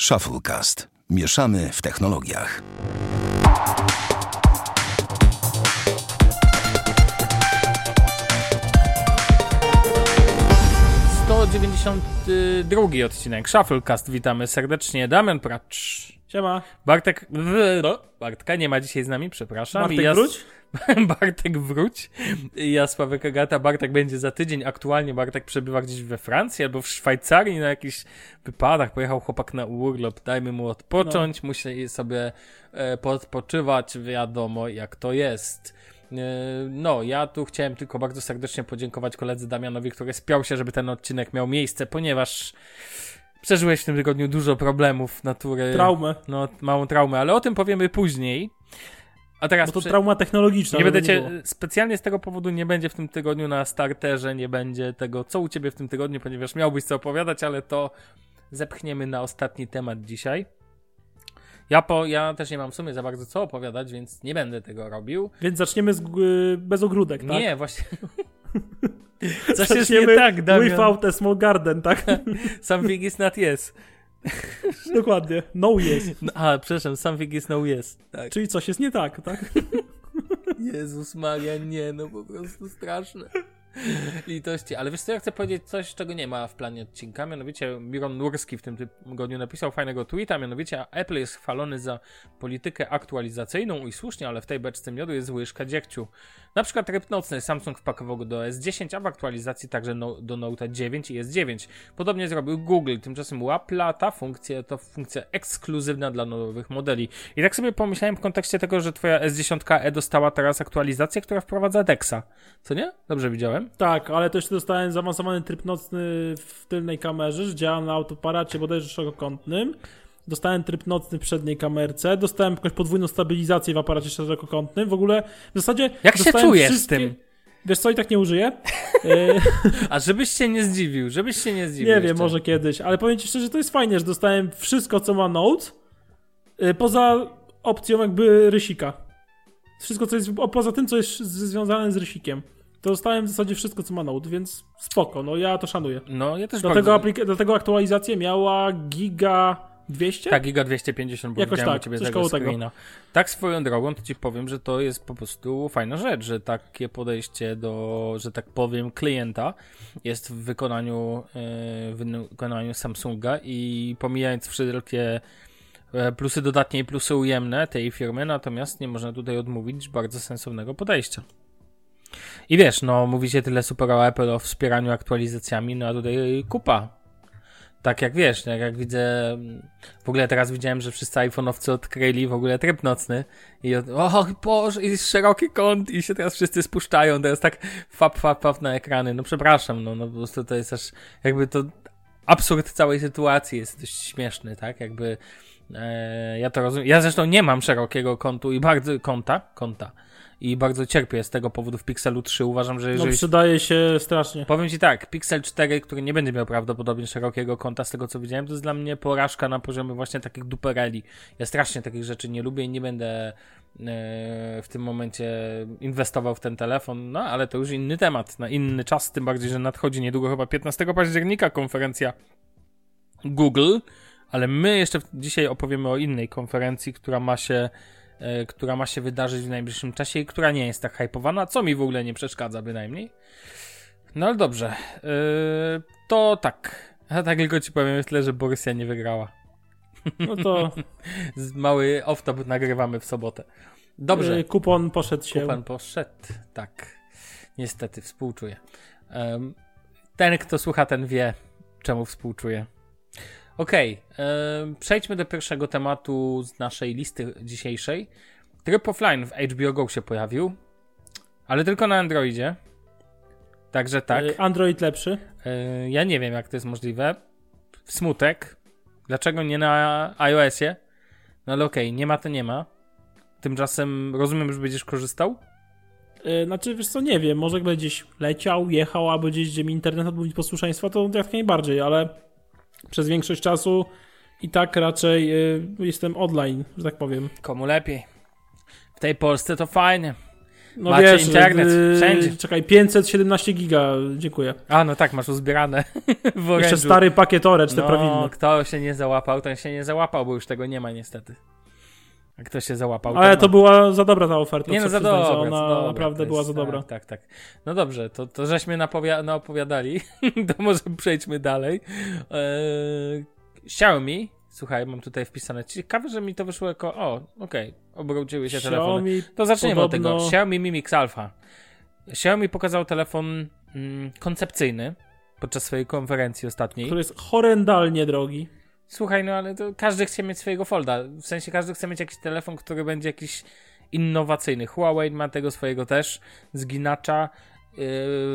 Shufflecast. Mieszamy w technologiach. To 92 odcinek Shufflecast. Witamy serdecznie. Damian Pracz. Siema. Bartek. w- no, Bartka nie ma dzisiaj z nami, przepraszam. Bartek ja, wróć? Bartek wróć. Ja Sławek Agata. Bartek będzie za tydzień. Aktualnie Bartek przebywa gdzieś we Francji albo w Szwajcarii na jakichś wypadach. Pojechał chłopak na urlop. Dajmy mu odpocząć. No. Musi sobie e, podpoczywać. Wiadomo jak to jest. E, No, ja tu chciałem tylko bardzo serdecznie podziękować koledze Damianowi, który spiął się, żeby ten odcinek miał miejsce, ponieważ przeżyłeś w tym tygodniu dużo problemów natury. Traumę. No, małą traumę, ale o tym powiemy później. A teraz Bo to prze- trauma technologiczna. nie będę cię, było. specjalnie z tego powodu nie będzie w tym tygodniu na starterze, nie będzie tego, co u ciebie w tym tygodniu, ponieważ miałbyś co opowiadać, ale to zepchniemy na ostatni temat dzisiaj. Ja, po, ja też nie mam w sumie za bardzo co opowiadać, więc nie będę tego robił. Więc zaczniemy z, g- bez ogródek, tak? Nie, właśnie. Coś jest nie tak, Damian. Without a small garden, tak? Something is not yes. Dokładnie. No jest. No, a, przepraszam, something is no yes. Tak. Czyli coś jest nie tak, tak? Jezus Maria, nie, no po prostu straszne. Litości. Ale wiesz co, ja chcę powiedzieć coś, czego nie ma w planie odcinka. Mianowicie Miron Nurski w tym tygodniu napisał fajnego tweeta, mianowicie Apple jest chwalony za politykę aktualizacyjną i słusznie, ale w tej beczce miodu jest łyżka dziegciu. Na przykład tryb nocny Samsung wpakował go do S10, a w aktualizacji także no, do Note 9 i S9. Podobnie zrobił Google, tymczasem u Apple'a ta funkcja to funkcja ekskluzywna dla nowych modeli. I tak sobie pomyślałem w kontekście tego, że twoja S10e dostała teraz aktualizację, która wprowadza DeXa. Co nie? Dobrze widziałem? Tak, ale też dostałem zaawansowany tryb nocny w tylnej kamerze, że działa na autoparacie bodajże szerokokątnym. Dostałem tryb nocny w przedniej kamerce, dostałem jakąś podwójną stabilizację w aparacie szerokokątnym. W ogóle w zasadzie. Jak się czujesz z wszystkie- tym? Wiesz co, i tak nie użyję. E, A żebyś się nie zdziwił, żebyś się nie zdziwił. Nie wiem, jeszcze. może kiedyś, ale powiem ci szczerze, to jest fajnie, że dostałem wszystko, co ma Note, y, poza opcją jakby rysika. Wszystko, co jest, poza tym, co jest z- związane z rysikiem. To dostałem w zasadzie wszystko, co ma Note, więc spoko, no ja to szanuję. No, ja też Dlatego, bardzo... aplik- dlatego aktualizację miała giga 200? Tak, Giga 250, bo Jakoś tak, ciebie tego koło tego. screena. Tak swoją drogą, to ci powiem, że to jest po prostu fajna rzecz, że takie podejście do, że tak powiem, klienta jest w wykonaniu, e, w wykonaniu Samsunga i pomijając wszelkie e, plusy dodatnie i plusy ujemne tej firmy, natomiast nie można tutaj odmówić bardzo sensownego podejścia. I wiesz, no mówi się tyle super o Apple o wspieraniu aktualizacjami, no a tutaj kupa tak jak wiesz, tak jak widzę, mm, w ogóle teraz widziałem, że wszyscy iPhone'owcy odkryli w ogóle tryb nocny i od, o Boże, i szeroki kąt i się teraz wszyscy spuszczają, teraz tak fap, fap, fap na ekrany, no przepraszam, no, no po prostu to jest aż, jakby to absurd całej sytuacji jest dość śmieszny, tak, jakby e, ja to rozumiem, ja zresztą nie mam szerokiego kątu i bardzo, kąta, kąta i bardzo cierpię z tego powodu w Pixelu 3, uważam, że No jeżeli przydaje się strasznie. Powiem ci tak, Pixel 4, który nie będzie miał prawdopodobnie szerokiego kąta, z tego co widziałem, to jest dla mnie porażka na poziomie właśnie takich dupereli. Ja strasznie takich rzeczy nie lubię i nie będę e, w tym momencie inwestował w ten telefon, no ale to już inny temat, na inny czas, tym bardziej, że nadchodzi niedługo chyba 15 października konferencja Google, ale my jeszcze dzisiaj opowiemy o innej konferencji, która ma się która ma się wydarzyć w najbliższym czasie i która nie jest tak hypowana, co mi w ogóle nie przeszkadza bynajmniej. No ale dobrze. Yy, to tak. A tak tylko ci powiem tyle, że Borussia nie wygrała. No to mały off-top nagrywamy w sobotę. Dobrze. y, kupon poszedł się. Kupan poszedł. Tak. Niestety, współczuję. Ten, kto słucha, ten wie, czemu współczuję. Okej, em, przejdźmy do pierwszego tematu z naszej listy dzisiejszej. Tryb offline w HBO Go się pojawił, ale tylko na Androidzie. Także tak. Y, Android lepszy. E, Ja nie wiem, jak to jest możliwe. Smutek. Dlaczego nie na iOSie? No ale okej, nie ma to nie ma. Tymczasem rozumiem, że będziesz korzystał? Y, Znaczy, wiesz co, nie wiem, może gdzieś leciał, jechał, albo gdzieś, gdzie mi internet odmówi posłuszeństwa, to jak najbardziej, ale przez większość czasu i tak raczej y, jestem online, że tak powiem. Komu lepiej? W tej Polsce to fajnie. No Macie wiesz, internet, yy, wszędzie. Czekaj, 517 giga, dziękuję. A, no tak, masz uzbierane w. Jeszcze stary pakiet Orange, te no, prawilne. kto się nie załapał, ten się nie załapał, bo już tego nie ma niestety. A kto się załapał, Ale to ma. była za dobra ta oferta. Nie no, za dobra, Ona za dobra, naprawdę to była jest- za dobra. Tak, tak, tak. No dobrze, to, to żeśmy napowia- naopowiadali, to może przejdźmy dalej. Eee, Xiaomi, słuchaj, mam tutaj wpisane, ciekawe, że mi to wyszło jako, o, okej, obróciły się telefony. Xiaomi To zacznijmy od podobno- tego. Xiaomi Mi Mix Alpha. Xiaomi pokazał telefon mm, koncepcyjny podczas swojej konferencji ostatniej. który jest horrendalnie drogi. Słuchaj, no ale to każdy chce mieć swojego folda. W sensie każdy chce mieć jakiś telefon, który będzie jakiś innowacyjny. Huawei ma tego swojego też zginacza.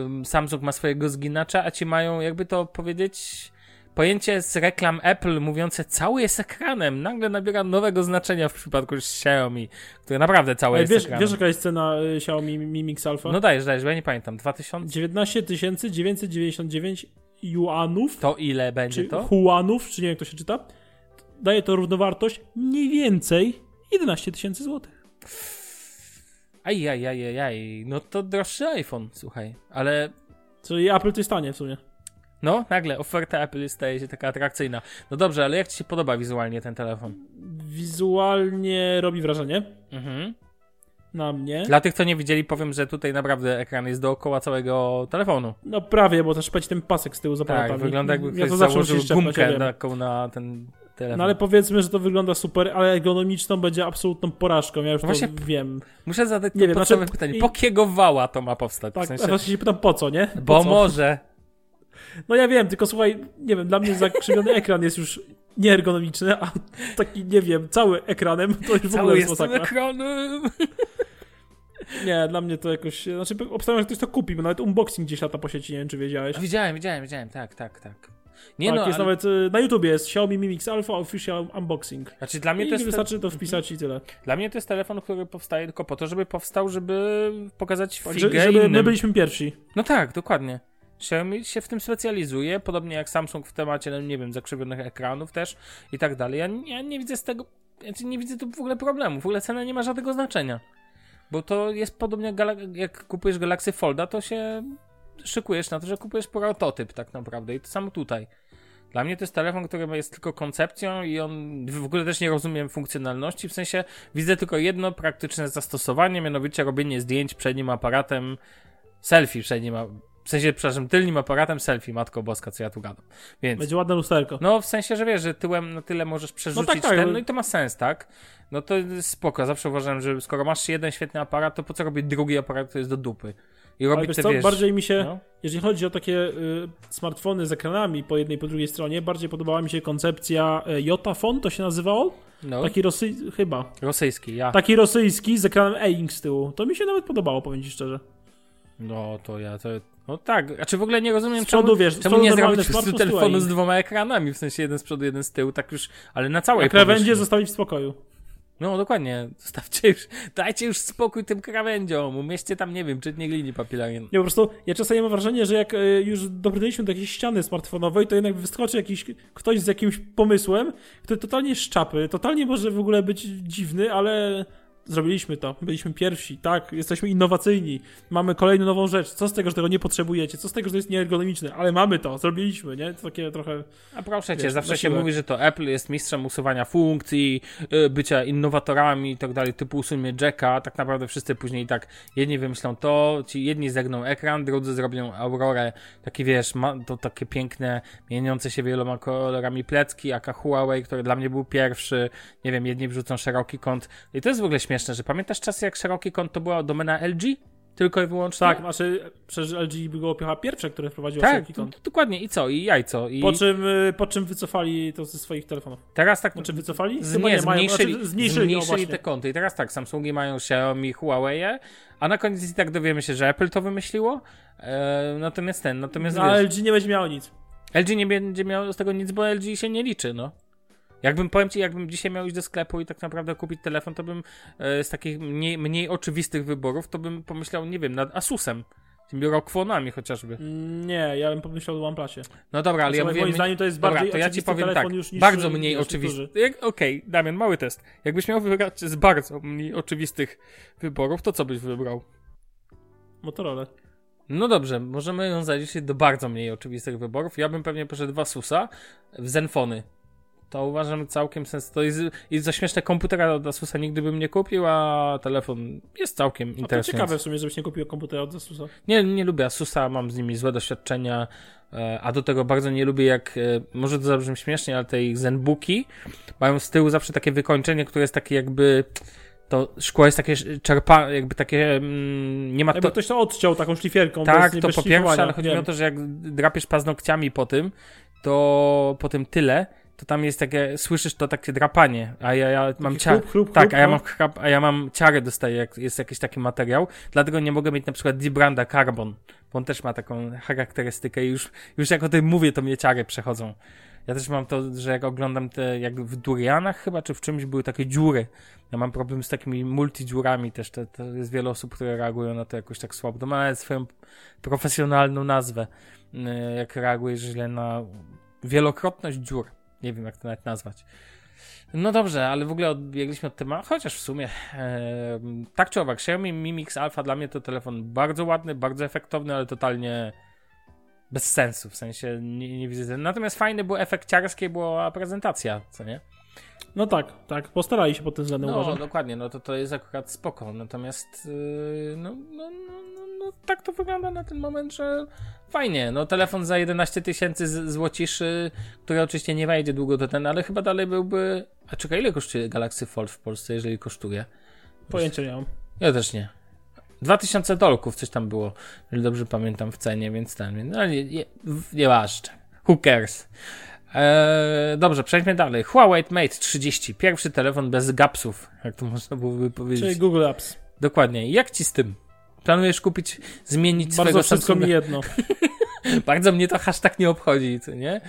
Ym, Samsung ma swojego zginacza, a ci mają, jakby to powiedzieć, pojęcie z reklam Apple mówiące cały jest ekranem. Nagle nabiera nowego znaczenia w przypadku Xiaomi, które naprawdę Ale jest wiesz, ekranem. wiesz jaka jest cena y, Xiaomi Mi Mix Alpha? No dajesz, dajesz, bo ja nie pamiętam. 2000? 19 999 juanów, To ile będzie czy to? huanów, czy nie wiem jak to się czyta. Daje to równowartość mniej więcej 11 tysięcy złotych. Aj, aj, aj, aj, aj. No to droższy iPhone, słuchaj. Ale Czyli Apple to jest tanie w sumie. No, nagle oferta Apple staje się taka atrakcyjna. No dobrze, ale jak ci się podoba wizualnie ten telefon? Wizualnie robi wrażenie Mhm. Na mnie. Dla tych, co nie widzieli, powiem, że tutaj naprawdę ekran jest dookoła całego telefonu. No prawie, bo też szpeć ten pasek z tyłu za Tak, aparatami. wygląda jakby ja ktoś to zawsze założył ja gumkę taką na ten telefon. No ale powiedzmy, że to wygląda super, ale ergonomiczną będzie absolutną porażką. Ja już Właśnie to wiem. Muszę zadać nie to wiem, podstawowe znaczy- pytanie. Po kiego wała to ma powstać? Tak, w sensie, się pytam po co, nie? Po bo co? może. No ja wiem, tylko słuchaj, nie wiem, dla mnie zakrzywiony ekran jest już nieergonomiczny, a taki, nie wiem, cały ekranem to już w ogóle jest masakra. ekranem. Nie, dla mnie to jakoś, znaczy obstawiam, że ktoś to kupi, bo nawet unboxing gdzieś lata po sieci, nie wiem czy wiedziałeś. Widziałem, widziałem, widziałem. Tak, tak, tak. Nie tak, no, jest ale... nawet y, na YouTubie jest Xiaomi Mi Mix Alpha Official Unboxing. Znaczy dla mnie I to jest... wystarczy to wpisać i tyle. Dla mnie to jest telefon, który powstaje tylko po to, żeby powstał, żeby pokazać figę że- żeby innym. my byliśmy pierwsi. No tak, dokładnie. Xiaomi się w tym specjalizuje, podobnie jak Samsung w temacie, no nie wiem, zakrzywionych ekranów też i tak dalej. Ja, ja nie widzę z tego, znaczy nie widzę tu w ogóle problemu. W ogóle cena nie ma żadnego znaczenia. Bo to jest podobnie jak, jak kupujesz Galaxy Folda, to się szykujesz na to, że kupujesz prototyp tak naprawdę. I to samo tutaj. Dla mnie to jest telefon, który jest tylko koncepcją i on w ogóle też nie rozumiem funkcjonalności. W sensie widzę tylko jedno praktyczne zastosowanie, mianowicie robienie zdjęć przednim aparatem selfie przednim, a- w sensie, przepraszam, tylnym aparatem selfie, matko boska, co ja tu gadam. Więc, Będzie ładne lusterko. no w sensie, że wiesz, że tyłem na tyle możesz przerzucić tak, tak, ten, ale- no i to ma sens, tak? No to spoko, zawsze uważałem, że skoro masz jeden świetny aparat, to po co robić drugi aparat, który jest do dupy? I Ale robić wiesz te, co, wiesz... bardziej mi się, no. jeżeli chodzi o takie y, smartfony z ekranami po jednej i po drugiej stronie, bardziej podobała mi się koncepcja y, Jotafon, to się nazywało? no, Taki rosyjski, chyba. rosyjski, ja. Taki rosyjski z ekranem e-ink z tyłu. To mi się nawet podobało, powiem ci szczerze. No to ja to. No tak, a czy w ogóle nie rozumiem, Z przodu, czemu, wiesz, czemu nie zrobić po prostu telefonu z dwoma ekranami, w sensie jeden z przodu, jeden z tyłu, tak już, ale na całej A krawędzie powierzchni. zostawić w spokoju. No dokładnie, zostawcie już, dajcie już spokój tym krawędziom, umieście tam, nie wiem, czytnik linii papilarnej. Nie, po prostu ja czasami mam wrażenie, że jak y, już dobrnęliśmy do jakiejś ściany smartfonowej, to jednak wyskoczy jakiś ktoś z jakimś pomysłem, który totalnie szczapy, totalnie może w ogóle być dziwny, ale zrobiliśmy to. Byliśmy pierwsi, tak, jesteśmy innowacyjni. Mamy kolejną nową rzecz. Co z tego, że tego nie potrzebujecie? Co z tego, że to jest nieergonomiczne? Ale mamy to, zrobiliśmy, nie? To takie trochę... A proszę cię, Wiesz, zawsze się mówi, że to Apple jest mistrzem usuwania funkcji, y, bycia innowatorami i tak dalej, typu usunie Jacka, tak naprawdę wszyscy później tak, jedni wymyślą to, ci jedni zegną ekran, drudzy zrobią Aurorę, takie wiesz, ma, to takie piękne, mieniące się wieloma kolorami plecki, aka Huawei, który dla mnie był pierwszy, nie wiem, jedni wrzucą szeroki kąt i to jest w ogóle śmieszne, że pamiętasz czasy, jak szeroki kąt to była domena LG? Tylko i wyłącznie? Tak, znaczy przecież LG było chyba pierwsze, które wprowadziło tak, szeroki kąt. dokładnie, i co, i jajco, i Po czym, y, po czym wycofali to ze swoich telefonów. teraz tak, Znaczy wycofali? Z, nie, nie, mają, zmniejszyli, znaczy, zmniejszyli, zmniejszyli, te kąty. I teraz tak, Samsungi mają Xiaomi, Huawei, a na koniec i tak dowiemy się, że Apple to wymyśliło. E, natomiast ten, natomiast No, wiesz, LG nie będzie miało nic. LG nie będzie miał z tego nic, bo LG się nie liczy, no. Jakbym, powiem ci, jakbym dzisiaj miał iść do sklepu i tak naprawdę kupić telefon, to bym e, z takich mniej, mniej oczywistych wyborów, to bym pomyślał, nie wiem, nad Asusem. Tymi rokfonami chociażby. Nie, ja bym pomyślał o OnePlusie. No dobra, ale ja mówię... moim zdaniem to jest Dobra, bardziej to ja ci powiem tak, niż bardzo niż mniej oczywisty. Okej, Damian, mały test. Jakbyś miał wybrać z bardzo mniej oczywistych wyborów, to co byś wybrał? Motorola. No dobrze, możemy ją zaliczyć do bardzo mniej oczywistych wyborów. Ja bym pewnie poszedł w Asusa, w Zenfony. To uważam całkiem sens. To jest, jest za śmieszne komputera od Asusa nigdy bym nie kupił, a telefon jest całkiem A to interesujący. ciekawe w sumie, żebyś nie kupił komputera od Asusa. Nie, nie lubię Asusa, mam z nimi złe doświadczenia, e, a do tego bardzo nie lubię jak, e, może to zabrzmi śmiesznie, ale te ich Zenbooki mają z tyłu zawsze takie wykończenie, które jest takie jakby, to szkło jest takie czerpa, jakby takie, mm, nie ma Jakby to... ktoś to odciął taką szlifierką. Tak, to po pierwsze, ale chodzi mi o to, że jak drapiesz paznokciami po tym, to po tym tyle, to tam jest takie, słyszysz to takie drapanie, a ja, ja mam ciarę. Tak, a ja no. mam, chrap, a ja mam ciarę dostaję, jak jest jakiś taki materiał, dlatego nie mogę mieć na przykład Dibranda Carbon, bo on też ma taką charakterystykę i już, już jak o tym mówię, to mnie ciary przechodzą. Ja też mam to, że jak oglądam te, jak w Durianach chyba, czy w czymś były takie dziury. Ja mam problem z takimi multidziurami też. To, to jest wiele osób, które reagują na to jakoś tak słabo. To ma nawet swoją profesjonalną nazwę. y, Jak reagujesz źle na wielokrotność dziur. Nie wiem, jak to nawet nazwać. No dobrze, ale w ogóle odbiegliśmy od tematu, chociaż w sumie e, tak czy owak, Xiaomi Mi Mix Alpha dla mnie to telefon bardzo ładny, bardzo efektowny, ale totalnie bez sensu, w sensie nie, nie widzę. Natomiast fajny był efekt ciarskiej, była prezentacja, co nie? No tak, tak. Postarali się pod tym względem, No, uważam. dokładnie, no to to jest akurat spoko, natomiast yy, no, no, no, no, tak to wygląda na ten moment, że fajnie, no telefon za 11 tysięcy złociszy, który oczywiście nie wejdzie długo do ten, ale chyba dalej byłby, a czekaj, ile kosztuje Galaxy Fold w Polsce, jeżeli kosztuje? Pojęcia nie mam. Ja też nie. 2000 dolków coś tam było, jeżeli dobrze pamiętam w cenie, więc ten, no nie, nie, nieważne. Who cares? Eee, dobrze, przejdźmy dalej. Huawei Mate 30, pierwszy telefon bez gapsów, jak to można byłoby powiedzieć. Czyli Google Apps. Dokładnie. Jak ci z tym? Planujesz kupić, zmienić Bardzo swojego Samsunga? mi jedno. Bardzo mnie to hashtag nie obchodzi, co nie?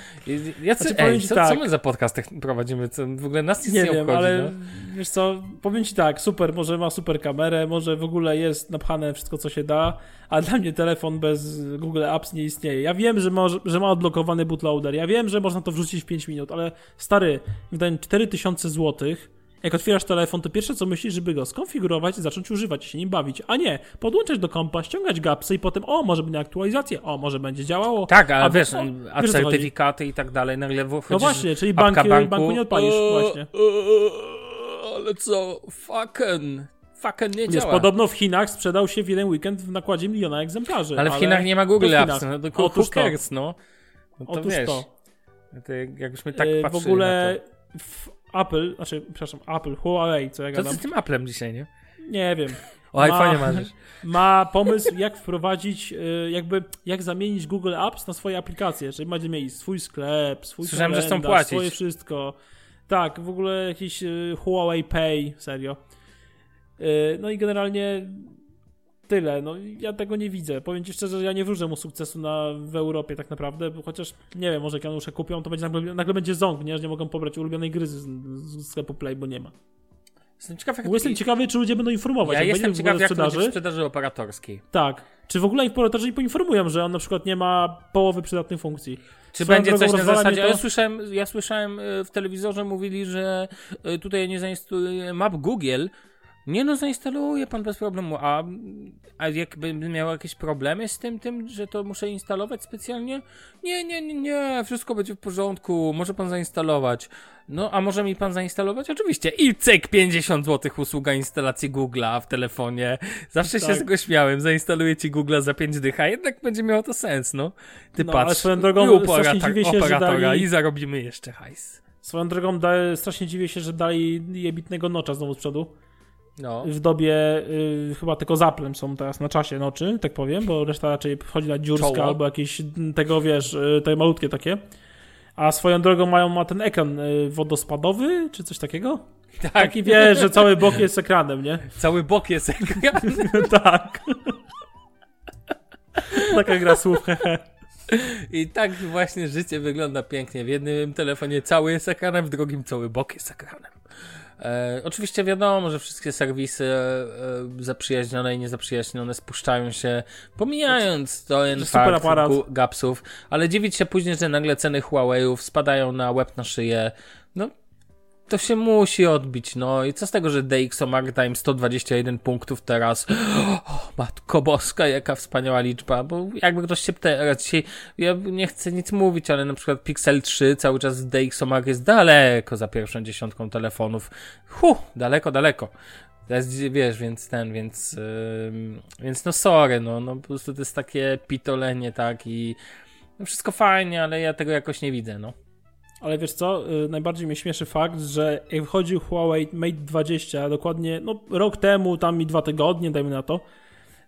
Jacy, Znaczy, ej, co, tak. co my za podcast prowadzimy? Co, w ogóle nas nic nie, Nie wiem, obchodzi, ale no. wiesz co, powiem ci tak, super, może ma super kamerę, może w ogóle jest napchane wszystko, co się da, a dla mnie telefon bez Google Apps nie istnieje. Ja wiem, że ma, że ma odblokowany bootloader, ja wiem, że można to wrzucić w 5 minut, ale stary, wydają 4000 złotych, jak otwierasz telefon, to pierwsze co myślisz, żeby go skonfigurować, zacząć używać, się nim bawić, a nie, podłączać do kompa, ściągać gapsy i potem, o, może będzie aktualizacja, o, może będzie działało. Tak, ale A wiesz, o, a wiesz, certyfikaty i tak dalej, nagle wchodzisz No właśnie, czyli banki, banku, banku nie odpalisz, o, właśnie. o, Ale co? Fucking. Fucking nie Wiesz, działa. podobno w Chinach sprzedał się w jeden weekend w nakładzie miliona egzemplarzy. ale w Chinach nie ma Google Apps, no to Otóż to. cares, no. no to Otóż wiesz, to. jakbyśmy tak E, w patrzyli ogóle w Apple, znaczy, przepraszam, Apple, Huawei, co ja to. To gadam, z tym Applem dzisiaj, nie? nie wiem, O iPhone'ie marzysz. ma pomysł, jak wprowadzić, e, jakby, jak zamienić Google Apps na swoje aplikacje, żeby będziemy mieli swój sklep, swój Słyszałem, że chcą kalendarz, płacić. swoje wszystko. Tak, w ogóle jakiś e, Huawei Pay, serio. E, No i generalnie tyle. No ja tego nie widzę. Powiem ci szczerze, że ja nie wróżę mu sukcesu na, w Europie tak naprawdę, bo chociaż nie wiem, może jak Janusze kupią, to będzie nagle, nagle będzie ząg, nie? Że nie mogą pobrać ulubionej gry z, z sklepu Play, bo nie ma. Jestem ciekaw, jak jestem ciekawy, czy ludzie będą informować. Ja jak jestem ciekaw, jak to będzie w sprzedaży. sprzedaży operatorskiej. Tak. Czy w ogóle operatorzy nie poinformują, że on na przykład nie ma połowy przydatnych funkcji? Czy Swoją będzie coś na zasadzie. mnie Ja to- słyszałem, ja słyszałem e, w telewizorze, mówili, że e, tutaj nie zainstaluje map Google. Nie no, zainstaluje pan bez problemu. A, a miał jakieś problemy z tym, tym, że to muszę instalować specjalnie? Nie, nie, nie, nie, wszystko będzie w porządku, może pan zainstalować. No, a może mi pan zainstalować? Oczywiście. I cyk, 50 zł usługa instalacji Google'a w telefonie. Zawsze się Tak. z tego śmiałem. Zainstaluję ci Google'a za 5 dych, a jednak będzie miało to sens, no. Ty No, patrz, swoją drogą i operator- dziwię się, operatora dali- i zarobimy jeszcze hajs. Swoją drogą da, strasznie dziwię się, że dali jebitnego nocza znowu z przodu. No. W dobie y, chyba tylko z Applem są teraz na czasie noczy, tak powiem, bo reszta raczej wchodzi na dziurska Czoło. albo jakieś tego, wiesz, y, te malutkie takie. A swoją drogą mają ma ten ekran y, wodospadowy, czy coś takiego? Tak, Taki wiesz, że cały bok jest ekranem, nie? cały bok jest ekran. tak. Taka gra słów, hehe. I tak właśnie życie wygląda pięknie. W jednym telefonie cały jest ekranem, w drugim cały bok jest ekranem. E, oczywiście wiadomo, że wszystkie serwisy e, zaprzyjaźnione i niezaprzyjaźnione spuszczają się, pomijając to fakt gapsów, ale dziwić się później, że nagle ceny Huawei'ów spadają na łeb na szyję. No, to się musi odbić, no i co z tego, że DxO Time 121 punktów teraz, o, matko boska, jaka wspaniała liczba, bo jakby ktoś się teraz dzisiaj, ja nie chcę nic mówić, ale na przykład Pixel 3 cały czas DxO jest daleko za pierwszą dziesiątką telefonów, hu, daleko, daleko. Jest, wiesz, więc ten, więc, yy, więc no sorry, no, no po prostu to jest takie pitolenie, tak, i no wszystko fajnie, ale ja tego jakoś nie widzę, no. Ale wiesz co, yy, najbardziej mnie śmieszy fakt, że jak wchodził Huawei Mate 20, dokładnie, no rok temu, tam i dwa tygodnie, dajmy na to,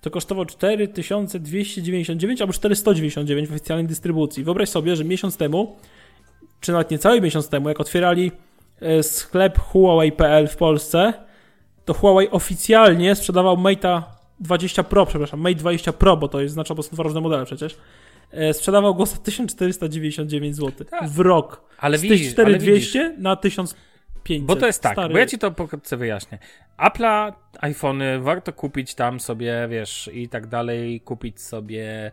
to kosztował 4299 albo 499 w oficjalnej dystrybucji. Wyobraź sobie, że miesiąc temu, czy nawet niecały miesiąc temu, jak otwierali yy, sklep Huawei.pl w Polsce, to Huawei oficjalnie sprzedawał Mate'a 20 Pro, przepraszam, Mate 20 Pro, bo to jest znaczy, bo są dwa różne modele przecież. E, sprzedawał go za 1499 zł Tak. w rok. Ale Z widzisz, tych 4200 ale na 1500. Bo to jest tak, Stary. bo ja ci to pokrótce wyjaśnię. Apple'a, iPhony warto kupić tam sobie, wiesz, i tak dalej, kupić sobie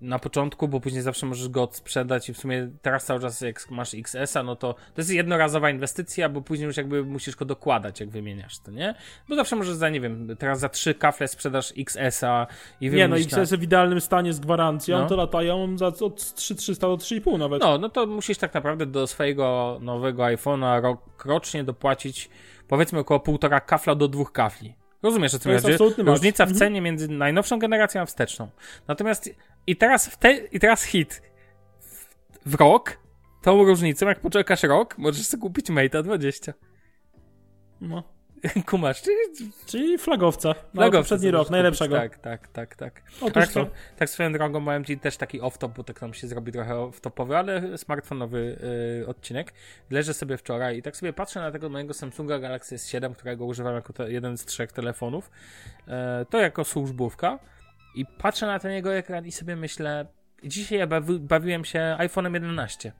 na początku, bo później zawsze możesz go sprzedać i w sumie teraz cały czas jak masz XS-a, no to to jest jednorazowa inwestycja, bo później już jakby musisz go dokładać, jak wymieniasz to, nie? Bo zawsze możesz za, nie wiem, teraz za trzy kafle sprzedasz XS-a i Nie no, wymienisz na- XS w idealnym stanie z gwarancją, No. to latają za od 3300 do 3,5 nawet. No, no to musisz tak naprawdę do swojego nowego iPhone'a rok, rocznie dopłacić powiedzmy około półtora kafla do dwóch kafli. Rozumiesz o co To mi jest chodzi? Różnica w Mhm. cenie między najnowszą generacją a wsteczną. Natomiast i teraz, w te, i teraz hit. W, rok, tą różnicą, jak poczekasz rok, możesz sobie kupić Mate'a 20. No. Kumasz, czyli Czyli flagowca. Na flagowca poprzedni rok, najlepszego. Kupić. Tak, tak, tak, tak. Otóż Tak, to. swoją- tak swoją drogą miałem ci też taki off-top, bo tak nam się zrobi trochę off-topowy, ale smartfonowy y, odcinek. Leżę sobie wczoraj i tak sobie patrzę na tego mojego Samsunga Galaxy S7, którego używam jako te, jeden z trzech telefonów. E, to jako służbówka. I patrzę na ten jego ekran i sobie myślę, dzisiaj ja bawi, bawiłem się iPhone'em 11.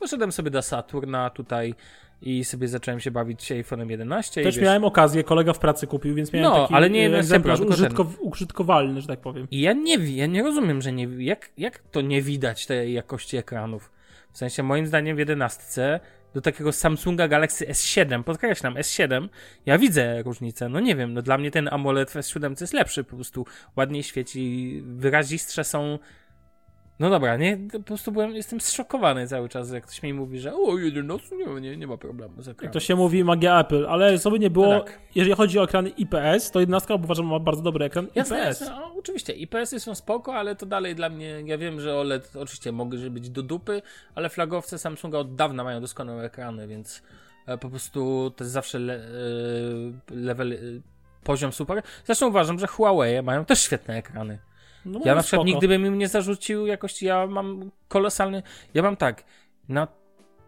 Poszedłem sobie do Saturna tutaj i sobie zacząłem się bawić iPhone'em 11. Też wiesz, miałem okazję, kolega w pracy kupił, więc miałem No, taki ale nie egzemplarz użytkow- użytkowalny, że tak powiem. I ja nie ja nie rozumiem, że nie jak, jak to nie widać tej jakości ekranów. W sensie moim zdaniem w 11 do takiego Samsunga Galaxy S7, podkreślam S7, ja widzę różnicę. No nie wiem, no dla mnie ten AMOLED w S7 jest lepszy, po prostu ładniej świeci, wyrazistrze są no dobra, nie, po prostu byłem, jestem zszokowany cały czas, jak ktoś mi mówi, że o, 11, nie, nie, nie ma problemu z ekranem. To się mówi magia Apple, ale sobie nie było, No tak. jeżeli chodzi o ekrany IPS, to 11 uważam ma bardzo dobry ekran Jasne, IPS. jasne, o, oczywiście. IPS-y są spoko, ale to dalej dla mnie, ja wiem, że OLED oczywiście mogły być do dupy, ale flagowce Samsunga od dawna mają doskonałe ekrany, więc e, po prostu to jest zawsze le, e, level, e, poziom super. Zresztą uważam, że Huawei mają też świetne ekrany. No, Ja no na przykład spoko. nigdy bym im nie zarzucił jakości, ja mam kolosalny, ja mam tak, na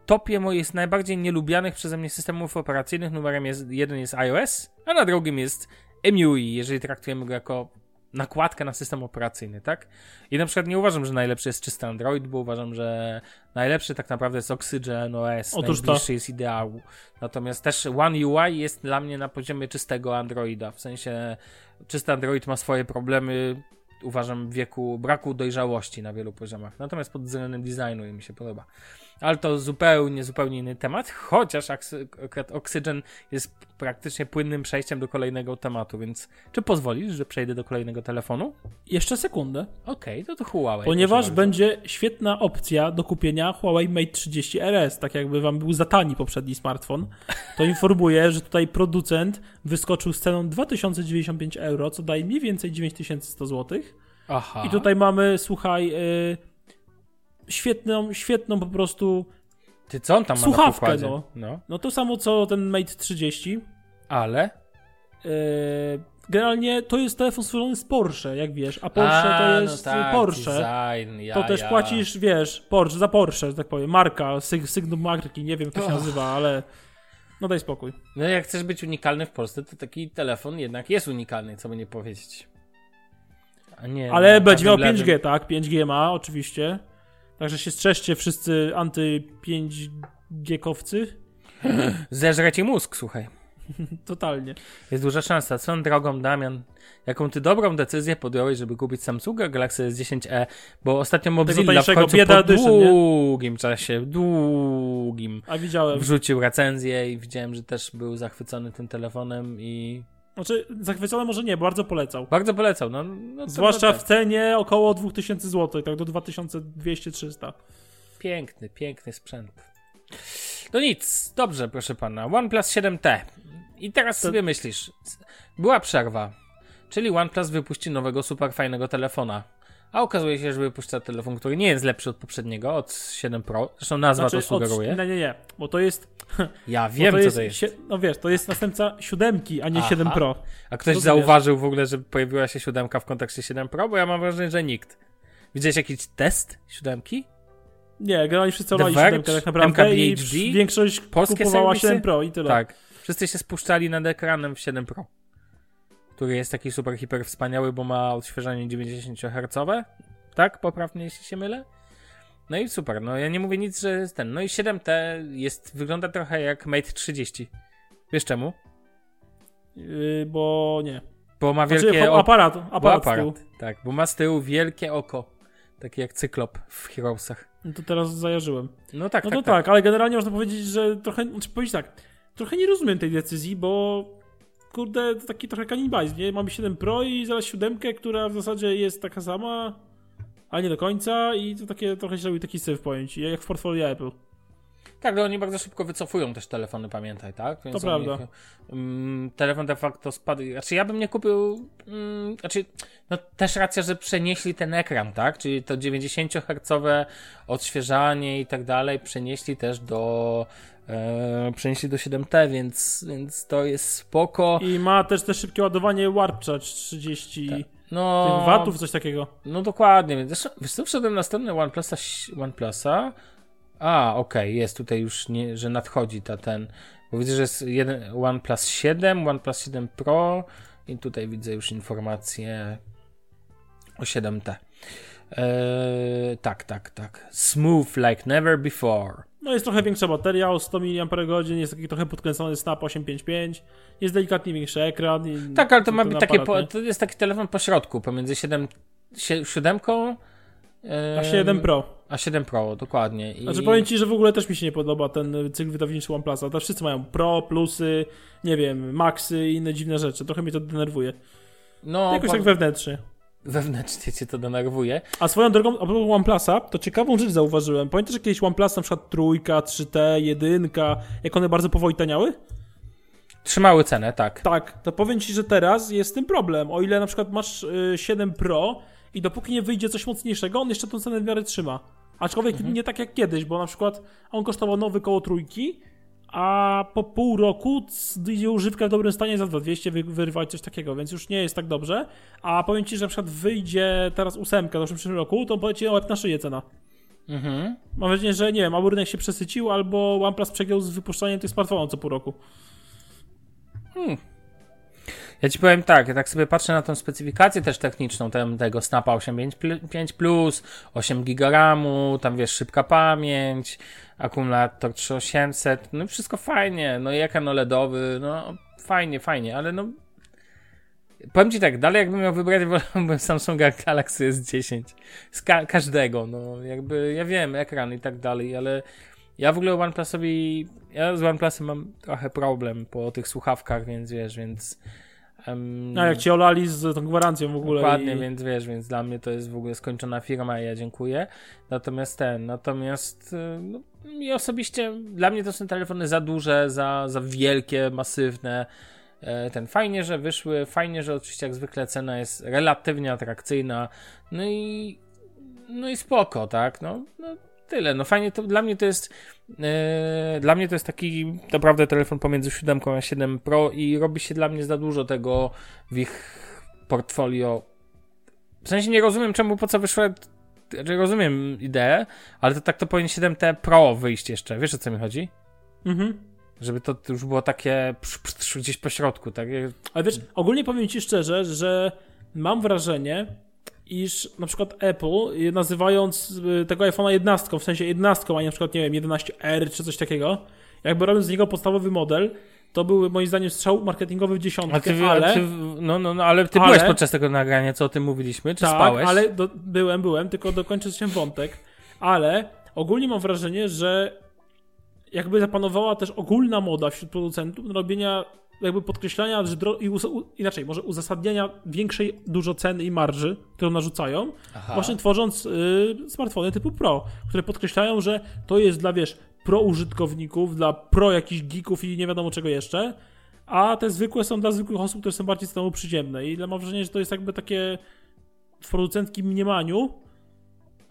topie moich najbardziej nielubianych przeze mnie systemów operacyjnych numerem jest, jeden jest iOS, a na drugim jest MUI, jeżeli traktujemy go jako nakładkę na system operacyjny, tak? I na przykład nie uważam, że najlepszy jest czysty Android, bo uważam, że najlepszy tak naprawdę jest Oxygen OS, Otóż to. najbliższy jest ideału. Natomiast też One UI jest dla mnie na poziomie czystego Androida, w sensie czysty Android ma swoje problemy, uważam, wieku braku dojrzałości na wielu poziomach. Natomiast pod względem designu mi się podoba. Ale to zupełnie, zupełnie inny temat, chociaż akurat Oxygen jest praktycznie płynnym przejściem do kolejnego tematu, więc czy pozwolisz, że przejdę do kolejnego telefonu? Jeszcze sekundę, Okej, to to Huawei. ponieważ będzie świetna opcja do kupienia Huawei Mate 30 RS, tak jakby wam był za tani poprzedni smartfon, to informuję, że tutaj producent wyskoczył z ceną 2095 euro, co daje mniej więcej 9100 zł. Aha. I tutaj mamy, słuchaj, y, świetną, świetną po prostu, Ty co on tam ma Słuchawkę, na pokładzie? no. no. no to samo co ten Mate 30. Ale? Yy, generalnie to jest telefon stworzony z Porsche, jak wiesz, a Porsche A, to no jest tak, Porsche. Design, ja, to też ja. płacisz, wiesz, Porsche, za Porsche, że tak powiem, marka, syg, sygnum marki, nie wiem jak to się nazywa, ale no daj spokój. No jak chcesz być unikalny w Polsce, to taki telefon jednak jest unikalny, co by nie powiedzieć. Nie, Ale no, będzie miał każdym 5G, lewym- tak, 5G ma oczywiście, także się strzeżcie wszyscy anty 5G-kowcy. Zeżre ci mózg, słuchaj. Totalnie. Jest duża szansa. Swoją drogą, Damian, jaką ty dobrą decyzję podjąłeś, żeby kupić Samsunga Galaxy S10e, bo ostatnio Mozilla w końcu bieda po długim czasie, długim, A widziałem. wrzucił recenzję i widziałem, że też był zachwycony tym telefonem i Znaczy, zachwycony może nie, bardzo polecał. bardzo polecał. No, no Zwłaszcza no, w tak. cenie około 2000 zł, tak do 2200-300. Piękny, piękny sprzęt. No nic, dobrze, proszę pana. OnePlus 7T. I teraz To- sobie myślisz, była przerwa, czyli OnePlus wypuści nowego super fajnego telefona. A okazuje się, że wypuszcza telefon, który nie jest lepszy od poprzedniego, od 7 Pro. Zresztą nazwa to sugeruje. Znaczy, Od, nie, nie, nie, bo to jest. Ja wiem, to co jest, to jest. No wiesz, to jest następca siódemki, a nie Aha. 7 Pro. A ktoś rozumiesz. zauważył w ogóle, że pojawiła się siódemka w kontekście 7 Pro? Bo ja mam wrażenie, że nikt. Widziałeś jakiś test siódemki? Nie, generalnie wszyscy olali Verge, siódemkę tak naprawdę i MKBHD, w- większość polskie kupowała serwisy? 7 Pro i tyle. Tak. Wszyscy się spuszczali nad ekranem w 7 Pro. Który jest taki super, hiper wspaniały, bo ma odświeżanie 90 Hz. Tak? Poprawnie, jeśli się mylę. No i super. No ja nie mówię nic, że jest ten. No i 7T jest, wygląda trochę jak Mate 30. Wiesz czemu? Yy, bo nie. Bo ma Znaczy, wielkie ho- oko. aparat, Bo aparat, tyłu. aparat. Tak, bo ma z tyłu wielkie oko. Takie jak cyklop w Heroesach. No to teraz zajarzyłem. No tak, No tak, to tak. tak, ale generalnie można powiedzieć, że trochę, znaczy powiedzieć tak, trochę nie rozumiem tej decyzji, bo kurde, to taki trochę kanibalizm, nie? Mamy 7 Pro i zaraz 7, która w zasadzie jest taka sama, ale nie do końca i to takie trochę się robi taki syf pojęć, jak w portfolio Apple. Tak, ale oni bardzo szybko wycofują też telefony, pamiętaj, tak? Więc To prawda. Mm, telefon de facto spadł. Znaczy, ja bym nie kupił. Mm, znaczy, no też racja, że przenieśli ten ekran, tak? Czyli to 90 Hz odświeżanie i tak dalej przenieśli też do. E, przenieśli do 7T, więc, więc to jest spoko. I ma też te szybkie ładowanie Warp Charge 30 Tak. No, watów, coś takiego. No dokładnie, więc zresztą, wiesz co, wszedłem na stronę OnePlusa, OnePlusa. A, okej, jest tutaj już, nie, że nadchodzi ta ten, bo widzę, że jest jeden OnePlus 7, OnePlus 7 Pro i tutaj widzę już informację o 7T. Eee, tak, tak, tak. Smooth like never before. No jest trochę większa bateria o 100 mAh, jest taki trochę podkręcony Snap 855, jest delikatnie większy ekran. Tak, ale to ma być takie, po, to jest taki telefon po środku, pomiędzy 7, 7 A 7 Pro. A 7 Pro, dokładnie. I... Znaczy powiem ci, że w ogóle też mi się nie podoba ten cykl wydawniczy OnePlusa. To wszyscy mają Pro, Plusy, nie wiem, Maxy i inne dziwne rzeczy. Trochę mnie to denerwuje. no, Jakoś po- tak wewnętrznie. Wewnętrznie cię to denerwuje. A swoją drogą, a propos OnePlusa, to ciekawą rzecz zauważyłem. Pamiętasz że kiedyś OnePlus na przykład trójka, 3T, jedynka, jak one bardzo powoli taniały? Trzymały cenę, tak. Tak, to powiem ci, że teraz jest tym problem. O ile na przykład masz y, 7 Pro i dopóki nie wyjdzie coś mocniejszego, on jeszcze tą cenę w miarę trzyma. Aczkolwiek Mhm. nie tak jak kiedyś, bo na przykład on kosztował nowy koło trójki, a po pół roku używka w dobrym stanie za 2200 wy, wyrywać coś takiego, więc już nie jest tak dobrze. A powiem ci, że na przykład wyjdzie teraz ósemka w przyszłym roku, to poleci na łeb na szyję cena. Mhm. Mam wrażenie, że nie wiem, albo rynek się przesycił, albo OnePlus przegiął z wypuszczaniem tych smartfonów co pół roku. Ja ci powiem tak, ja tak sobie patrzę na tą specyfikację też techniczną tem, tego Snapa 8.5 Plus, 8 GB RAMu, tam wiesz, szybka pamięć, akumulator 3800, no wszystko fajnie, no i ekran OLEDowy, no fajnie, fajnie, ale no powiem ci tak, dalej jakbym miał wybrać, wolałbym Samsunga Galaxy S10 z ka- każdego, no jakby, ja wiem, ekran i tak dalej, ale ja w ogóle OnePlusowi, ja z OnePlusem mam trochę problem po tych słuchawkach, więc wiesz, więc em, A jak cię olali z tą gwarancją w ogóle. Dokładnie, i... więc wiesz, więc dla mnie to jest w ogóle skończona firma i ja dziękuję. Natomiast ten, natomiast y, no, mi osobiście, dla mnie to są telefony za duże, za, za wielkie, masywne. E, Ten fajnie, że wyszły, fajnie, że oczywiście jak zwykle cena jest relatywnie atrakcyjna. No i no i spoko, tak? No, no tyle. No fajnie to dla mnie to jest e, dla mnie to jest taki naprawdę telefon pomiędzy 7 a 7 Pro i robi się dla mnie za dużo tego w ich portfolio. W sensie nie rozumiem czemu po co wyszło znaczy rozumiem ideę, ale to tak to powinien 7T Pro wyjść jeszcze. Wiesz o co mi chodzi? Mhm. Żeby to już było takie gdzieś po środku, tak? Ale wiesz, ogólnie powiem ci szczerze, że mam wrażenie, iż na przykład Apple, y, nazywając y, tego iPhone'a 11, w sensie 11, a nie na przykład, nie wiem, 11R czy coś takiego, jakby robiąc z niego podstawowy model, to był moim zdaniem strzał marketingowy w dziesiątkę, A ty, ale... a ty, no, no, no, ale ty ale- byłeś podczas tego nagrania, co o tym mówiliśmy, czy tak, spałeś? ale do, byłem, byłem, tylko dokończę się wątek, ale ogólnie mam wrażenie, że jakby zapanowała też ogólna moda wśród producentów robienia, jakby podkreślania, że dro- i us- inaczej, może uzasadniania większej dużo ceny i marży, którą narzucają, Aha. właśnie tworząc y, smartfony typu Pro, które podkreślają, że to jest dla, wiesz, pro użytkowników, dla pro jakichś geeków i nie wiadomo czego jeszcze, a te zwykłe są dla zwykłych osób, które są bardziej stanowo przyziemne i mam wrażenie, że to jest jakby takie w producenckim mniemaniu,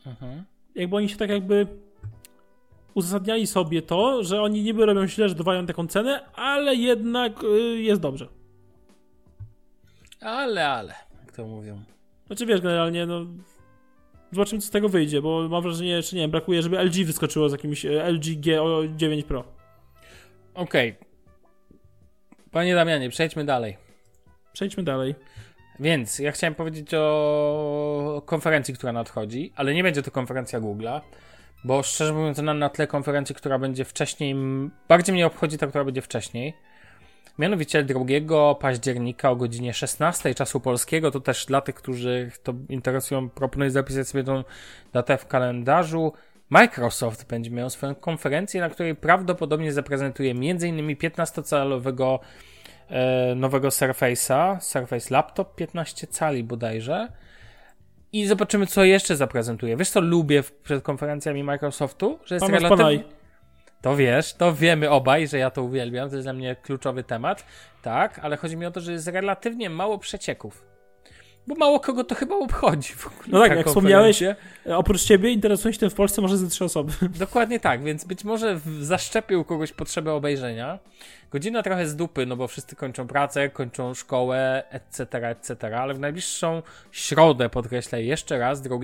Mhm. jakby oni się tak jakby uzasadniali sobie to, że oni niby robią źle, że dowają taką cenę, ale jednak y, jest dobrze. Ale, ale, jak to mówią. Znaczy wiesz, generalnie no zobaczymy co z tego wyjdzie, bo mam wrażenie, że nie wiem, brakuje, żeby LG wyskoczyło z jakimś e, LG G9 Pro. Okej. Panie Damianie, przejdźmy dalej. Przejdźmy dalej. Więc ja chciałem powiedzieć o konferencji, która nadchodzi, ale nie będzie to konferencja Google'a, bo szczerze mówiąc, na, na tle konferencji, która będzie wcześniej, bardziej mnie obchodzi ta, która będzie wcześniej. Mianowicie 2 października o godzinie 16 czasu polskiego, to też dla tych, którzy to interesują, proponuję zapisać sobie tą datę w kalendarzu. Microsoft będzie miał swoją konferencję, na której prawdopodobnie zaprezentuje m.in. 15-calowego e, nowego Surface'a, Surface Laptop 15 cali bodajże. I zobaczymy, co jeszcze zaprezentuje. Wiesz, co lubię przed konferencjami Microsoftu? Że jest Panos relatywnie... To wiesz, to wiemy obaj, że ja to uwielbiam, to jest dla mnie kluczowy temat. Tak, ale chodzi mi o to, że jest relatywnie mało przecieków. Bo mało kogo to chyba obchodzi w ogóle. No tak, ta jak wspomniałeś, e, oprócz ciebie interesują się tym w Polsce może ze trzy osoby. Dokładnie tak, więc być może zaszczepił kogoś potrzebę obejrzenia. Godzina trochę z dupy, no bo wszyscy kończą pracę, kończą szkołę, etc., etc., ale w najbliższą środę, podkreślę jeszcze raz, 2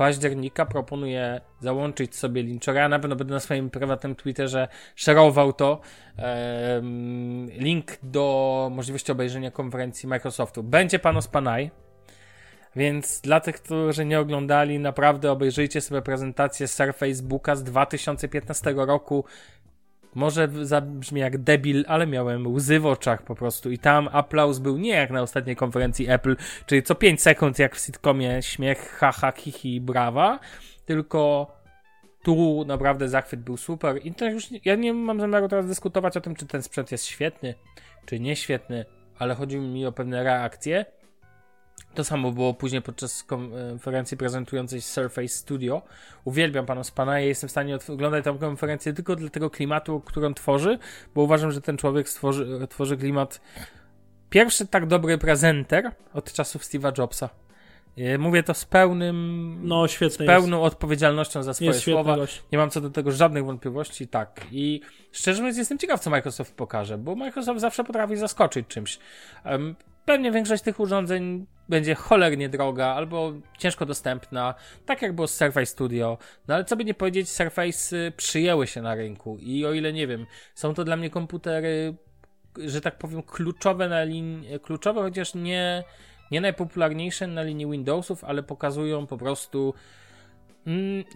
października proponuję załączyć sobie linczora. Ja na pewno będę na swoim prywatnym Twitterze szerował to. Link do możliwości obejrzenia konferencji Microsoftu. Będzie Panos Panay, więc dla tych, którzy nie oglądali, naprawdę obejrzyjcie sobie prezentację Surface Booka z 2015 roku. Może zabrzmi jak debil, ale miałem łzy w oczach po prostu. I tam aplauz był nie jak na ostatniej konferencji Apple, czyli co 5 sekund jak w sitcomie śmiech, haha, hihi, brawa, tylko tu naprawdę zachwyt był super. I to już ja nie mam zamiaru teraz dyskutować o tym, czy ten sprzęt jest świetny, czy nieświetny, ale chodzi mi o pewne reakcje. To samo było później podczas konferencji prezentującej Surface Studio. Uwielbiam pana Spanaje, jestem w stanie oglądać tę konferencję tylko dla tego klimatu, który on tworzy, bo uważam, że ten człowiek stworzy, tworzy klimat. Pierwszy tak dobry prezenter od czasów Steve'a Jobsa. E, Mówię to z pełnym, No świetny z pełną odpowiedzialnością za jest. swoje Jest słowa. gość. Nie mam co do tego żadnych wątpliwości, tak. I szczerze mówiąc, jestem ciekaw, co Microsoft pokaże, bo Microsoft zawsze potrafi zaskoczyć czymś. Pewnie większość tych urządzeń będzie cholernie droga albo ciężko dostępna, tak jak było z Surface Studio. No ale co by nie powiedzieć, Surface y, przyjęły się na rynku i o ile nie wiem, są to dla mnie komputery, że tak powiem, kluczowe na linii, kluczowe, chociaż nie, nie najpopularniejsze na linii Windowsów, ale pokazują po prostu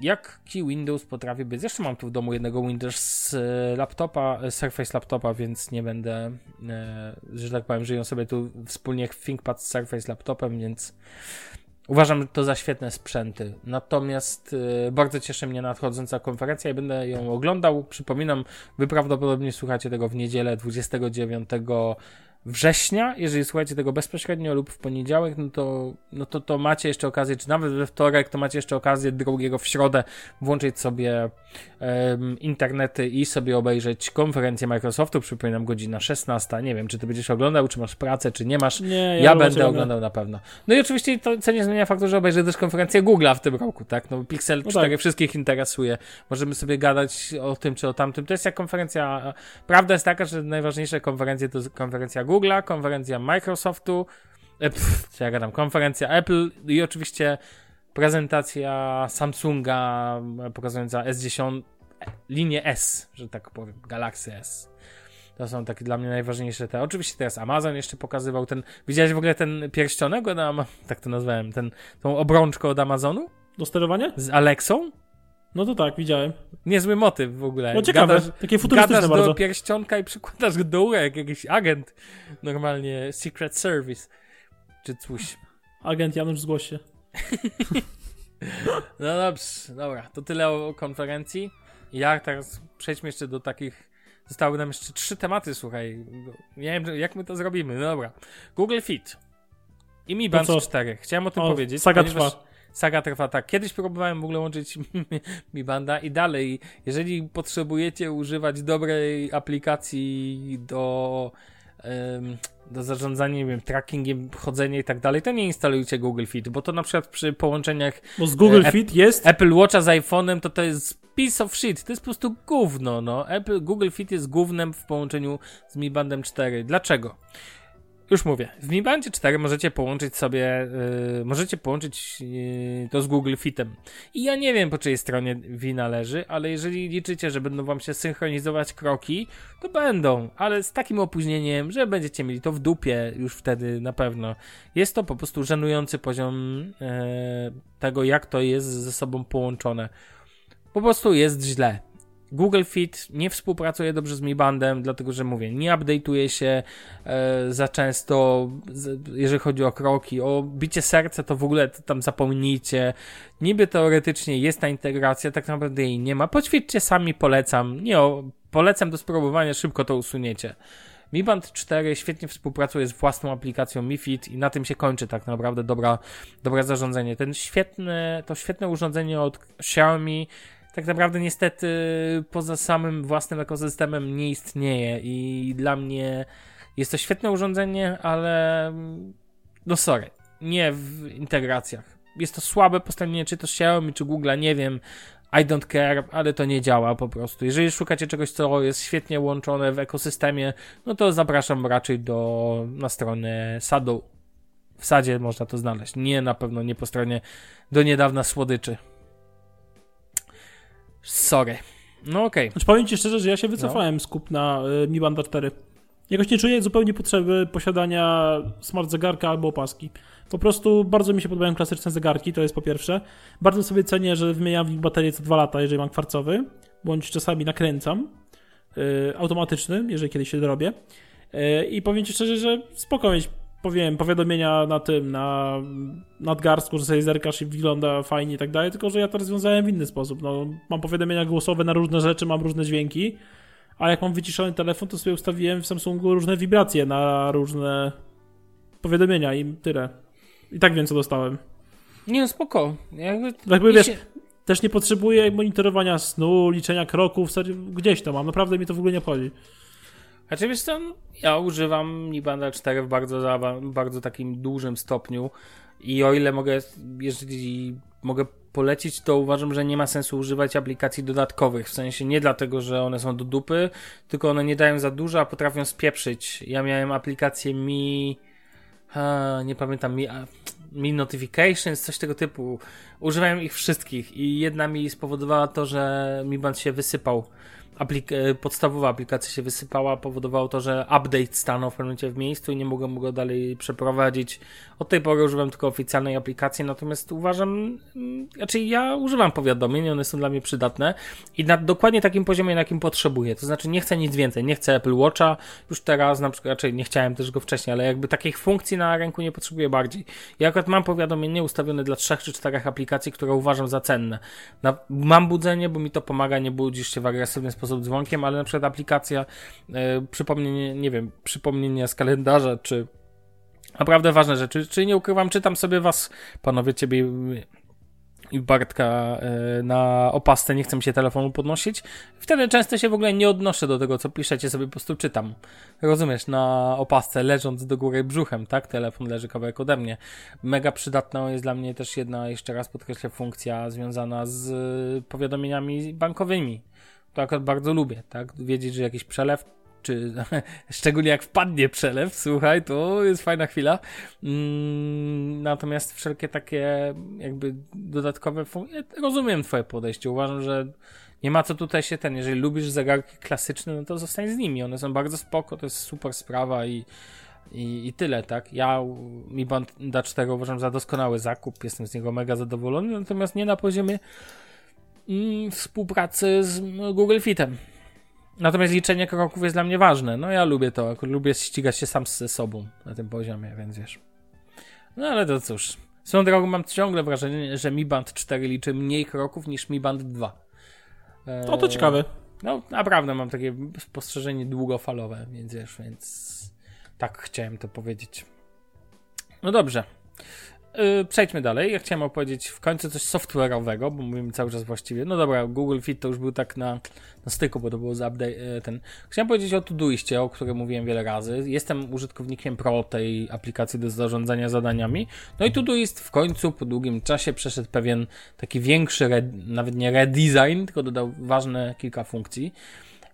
Jaki Windows potrafi być? Zresztą mam tu w domu jednego Windows z e, laptopa, e, Surface laptopa, więc nie będę, e, że tak powiem, żyją sobie tu wspólnie ThinkPad z Surface laptopem, więc uważam to za świetne sprzęty. Natomiast bardzo cieszy mnie nadchodząca konferencja i będę ją oglądał. Przypominam, wy prawdopodobnie słuchacie tego w niedzielę 29 września. Jeżeli słuchacie tego bezpośrednio lub w poniedziałek, no to, no to, to macie jeszcze okazję, czy nawet we wtorek, to macie jeszcze okazję drugiego w środę włączyć sobie em, internety i sobie obejrzeć konferencję Microsoftu. Przypominam, godzina 16. Nie wiem, czy ty będziesz oglądał, czy masz pracę, czy nie masz. Nie, ja, Ja, będę oglądał na pewno. No i oczywiście to co nie zmienia faktu, że obejrzę też konferencję Google'a w tym roku, tak? No Pixel No 4 tak. wszystkich interesuje. Możemy sobie gadać o tym czy o tamtym. To jest jak konferencja. Prawda jest taka, że najważniejsze konferencje to konferencja Google'a, konferencja Microsoftu, e, pff, co ja gadam, konferencja Apple i oczywiście prezentacja Samsunga e, pokazująca S10, e, linię S, że tak powiem, Galaxy S. To są takie dla mnie najważniejsze te. Oczywiście teraz Amazon jeszcze pokazywał ten. Widziałeś w ogóle ten pierścionek od tak to nazwałem, ten, tą obrączkę od Amazonu Do sterowania? z Alexą? No to tak, widziałem. Niezły motyw w ogóle. No ciekawe, Gadasz, takie futurystyczne gadasz bardzo. do pierścionka i przykładasz go do ucha, jak jakiś agent. Normalnie Secret Service. Czy coś. Agent Janusz, zgłoś się. No dobrze, dobra. To tyle o, o konferencji. Ja teraz przejdźmy jeszcze do takich. Zostały nam jeszcze trzy tematy, słuchaj. Nie wiem, jak my to zrobimy. No dobra. Google Fit. I Mi Band co? 4. Chciałem o tym O, powiedzieć. saga ponieważ trwa. Saga trwa tak. Kiedyś próbowałem w ogóle łączyć Mi Banda i dalej. Jeżeli potrzebujecie używać dobrej aplikacji do, do zarządzania, nie wiem, trackingiem, chodzenia i tak dalej, to nie instalujcie Google Fit, bo to na przykład przy połączeniach Bo z Google E, Fit jest... Apple Watcha z iPhone'em to to jest piece of shit. To jest po prostu gówno, no. Apple, Google Fit jest gównem w połączeniu z Mi Bandem 4. Dlaczego? Już mówię. W Mi Bandzie 4 możecie połączyć sobie, yy, możecie połączyć yy, to z Google Fitem. I ja nie wiem po czyjej stronie wina leży, ale jeżeli liczycie, że będą wam się synchronizować kroki, to będą, ale z takim opóźnieniem, że będziecie mieli to w dupie już wtedy na pewno. Jest to po prostu żenujący poziom e, tego, jak to jest ze sobą połączone. Po prostu jest źle. Google Fit nie współpracuje dobrze z Mi Bandem, dlatego że mówię, nie update'uje się e, za często, jeżeli chodzi o kroki. O bicie serca to w ogóle tam zapomnijcie. Niby teoretycznie jest ta integracja, tak naprawdę jej nie ma. Poćwiczcie sami, polecam. Nie, o, polecam do spróbowania, szybko to usuniecie. Mi Band 4 świetnie współpracuje z własną aplikacją MiFit i na tym się kończy tak naprawdę dobra, dobra zarządzanie. Ten świetne, to świetne urządzenie od Xiaomi tak naprawdę niestety poza samym własnym ekosystemem nie istnieje i dla mnie jest to świetne urządzenie, ale no sorry, nie w integracjach. Jest to słabe postawienie, czy to Xiaomi, czy Google, nie wiem, I don't care, ale to nie działa po prostu. Jeżeli szukacie czegoś, co jest świetnie łączone w ekosystemie, no to zapraszam raczej do, na stronę Sadu. W Sadzie można to znaleźć. Nie, na pewno nie po stronie do niedawna słodyczy. Sorry. No okej. Znaczy, powiem ci szczerze, że ja się wycofałem z kupna y, Mi Banda 4. Jakoś nie czuję zupełnie potrzeby posiadania smart zegarka albo opaski. Po prostu bardzo mi się podobają klasyczne zegarki, to jest po pierwsze. Bardzo sobie cenię, że wymieniam w nich baterię co dwa lata, jeżeli mam kwarcowy, bądź czasami nakręcam. y, automatyczny, jeżeli kiedyś się dorobię. Y, I powiem ci szczerze, że spoko mieć, powiem, powiadomienia na tym, na nadgarstku, że sobie zerkasz i wygląda fajnie i tak dalej, tylko że ja to rozwiązałem w inny sposób. No, mam powiadomienia głosowe na różne rzeczy, mam różne dźwięki, a jak mam wyciszony telefon, to sobie ustawiłem w Samsungu różne wibracje na różne powiadomienia i tyle. I tak wiem, co dostałem. Nie, no spoko. Jakby, Jakby wiesz, się- też nie potrzebuję monitorowania snu, liczenia kroków, serio, gdzieś to mam, naprawdę mi to w ogóle nie obchodzi. Znaczy wiesz co, ja używam Mi Banda 4 w bardzo, bardzo takim dużym stopniu i o ile mogę, jeżeli mogę polecić, to uważam, że nie ma sensu używać aplikacji dodatkowych, w sensie nie dlatego, że one są do dupy, tylko one nie dają za dużo, a potrafią spieprzyć. Ja miałem aplikację Mi... A, nie pamiętam, Mi... a, Mi Notifications, coś tego typu. Używałem ich wszystkich i jedna mi spowodowała to, że Mi Band się wysypał. Aplik e, podstawowa aplikacja się wysypała, powodowało to, że update stanął w pewnym momencie w miejscu i nie mogłem go dalej przeprowadzić. Od tej pory używam tylko oficjalnej aplikacji, natomiast uważam, mm, znaczy ja używam powiadomień, one są dla mnie przydatne i na dokładnie takim poziomie, na jakim potrzebuję. To znaczy nie chcę nic więcej, nie chcę Apple Watcha już teraz, na przykład, raczej nie chciałem też go wcześniej, ale jakby takich funkcji na ręku nie potrzebuję bardziej. Ja akurat mam powiadomienie ustawione dla trzech czy czterech aplikacji, które uważam za cenne. Na, mam budzenie, bo mi to pomaga, nie budzisz się w agresywny sposób dzwonkiem, ale na przykład aplikacja e, przypomnienie, nie wiem, przypomnienia z kalendarza, czy naprawdę ważne rzeczy, czy nie ukrywam, czytam sobie was, panowie, ciebie i- i Bartka e, na opasce, nie chcę mi się telefonu podnosić. Wtedy często się w ogóle nie odnoszę do tego, co piszecie, sobie po prostu czytam. Rozumiesz, na opasce, leżąc do góry brzuchem, tak? Telefon leży kawałek ode mnie. Mega przydatna jest dla mnie też jedna, jeszcze raz podkreślę, funkcja związana z e, powiadomieniami bankowymi. To akurat bardzo lubię, tak? Wiedzieć, że jakiś przelew, czy szczególnie jak wpadnie przelew, słuchaj, to jest fajna chwila. Mm, natomiast wszelkie takie jakby dodatkowe funkcje, rozumiem twoje podejście. Uważam, że nie ma co tutaj się ten, jeżeli lubisz zegarki klasyczne, no to zostań z nimi. One są bardzo spoko, to jest super sprawa i i, I tyle, tak? Ja Mi Banda 4 uważam za doskonały zakup, jestem z niego mega zadowolony, natomiast nie na poziomie mm, współpracy z Google Fitem. Natomiast liczenie kroków jest dla mnie ważne. No ja lubię to, lubię ścigać się sam ze sobą na tym poziomie, więc wiesz. No ale to cóż. Swoją drogą mam ciągle wrażenie, że Mi Band 4 liczy mniej kroków niż Mi Band 2. Eee, to to ciekawe. No naprawdę mam takie spostrzeżenie długofalowe, więc wiesz, więc tak chciałem to powiedzieć. No dobrze. Yy, przejdźmy dalej. Ja chciałem opowiedzieć w końcu coś software'owego, bo mówimy cały czas właściwie. No dobra, Google Fit to już był tak na, na styku, bo to było za update, yy, ten. Chciałem powiedzieć o Todoistie, o którym mówiłem wiele razy. Jestem użytkownikiem pro tej aplikacji do zarządzania zadaniami. No i Todoist w końcu po długim czasie przeszedł pewien taki większy, nawet nie redesign, tylko dodał ważne kilka funkcji.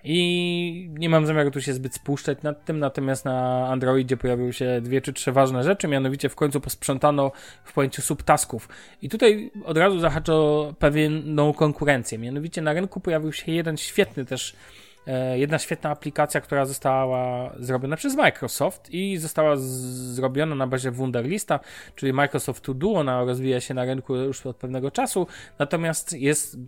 I nie mam zamiaru tu się zbyt spuszczać nad tym, natomiast na Androidzie pojawiły się dwie czy trzy ważne rzeczy, mianowicie w końcu posprzątano w pojęciu subtasków. I tutaj od razu zahaczo pewną konkurencję, mianowicie na rynku pojawił się jeden świetny też e, jedna świetna aplikacja, która została zrobiona przez Microsoft i została zrobiona na bazie Wunderlista, czyli Microsoft To Do. Ona rozwija się na rynku już od pewnego czasu, natomiast jest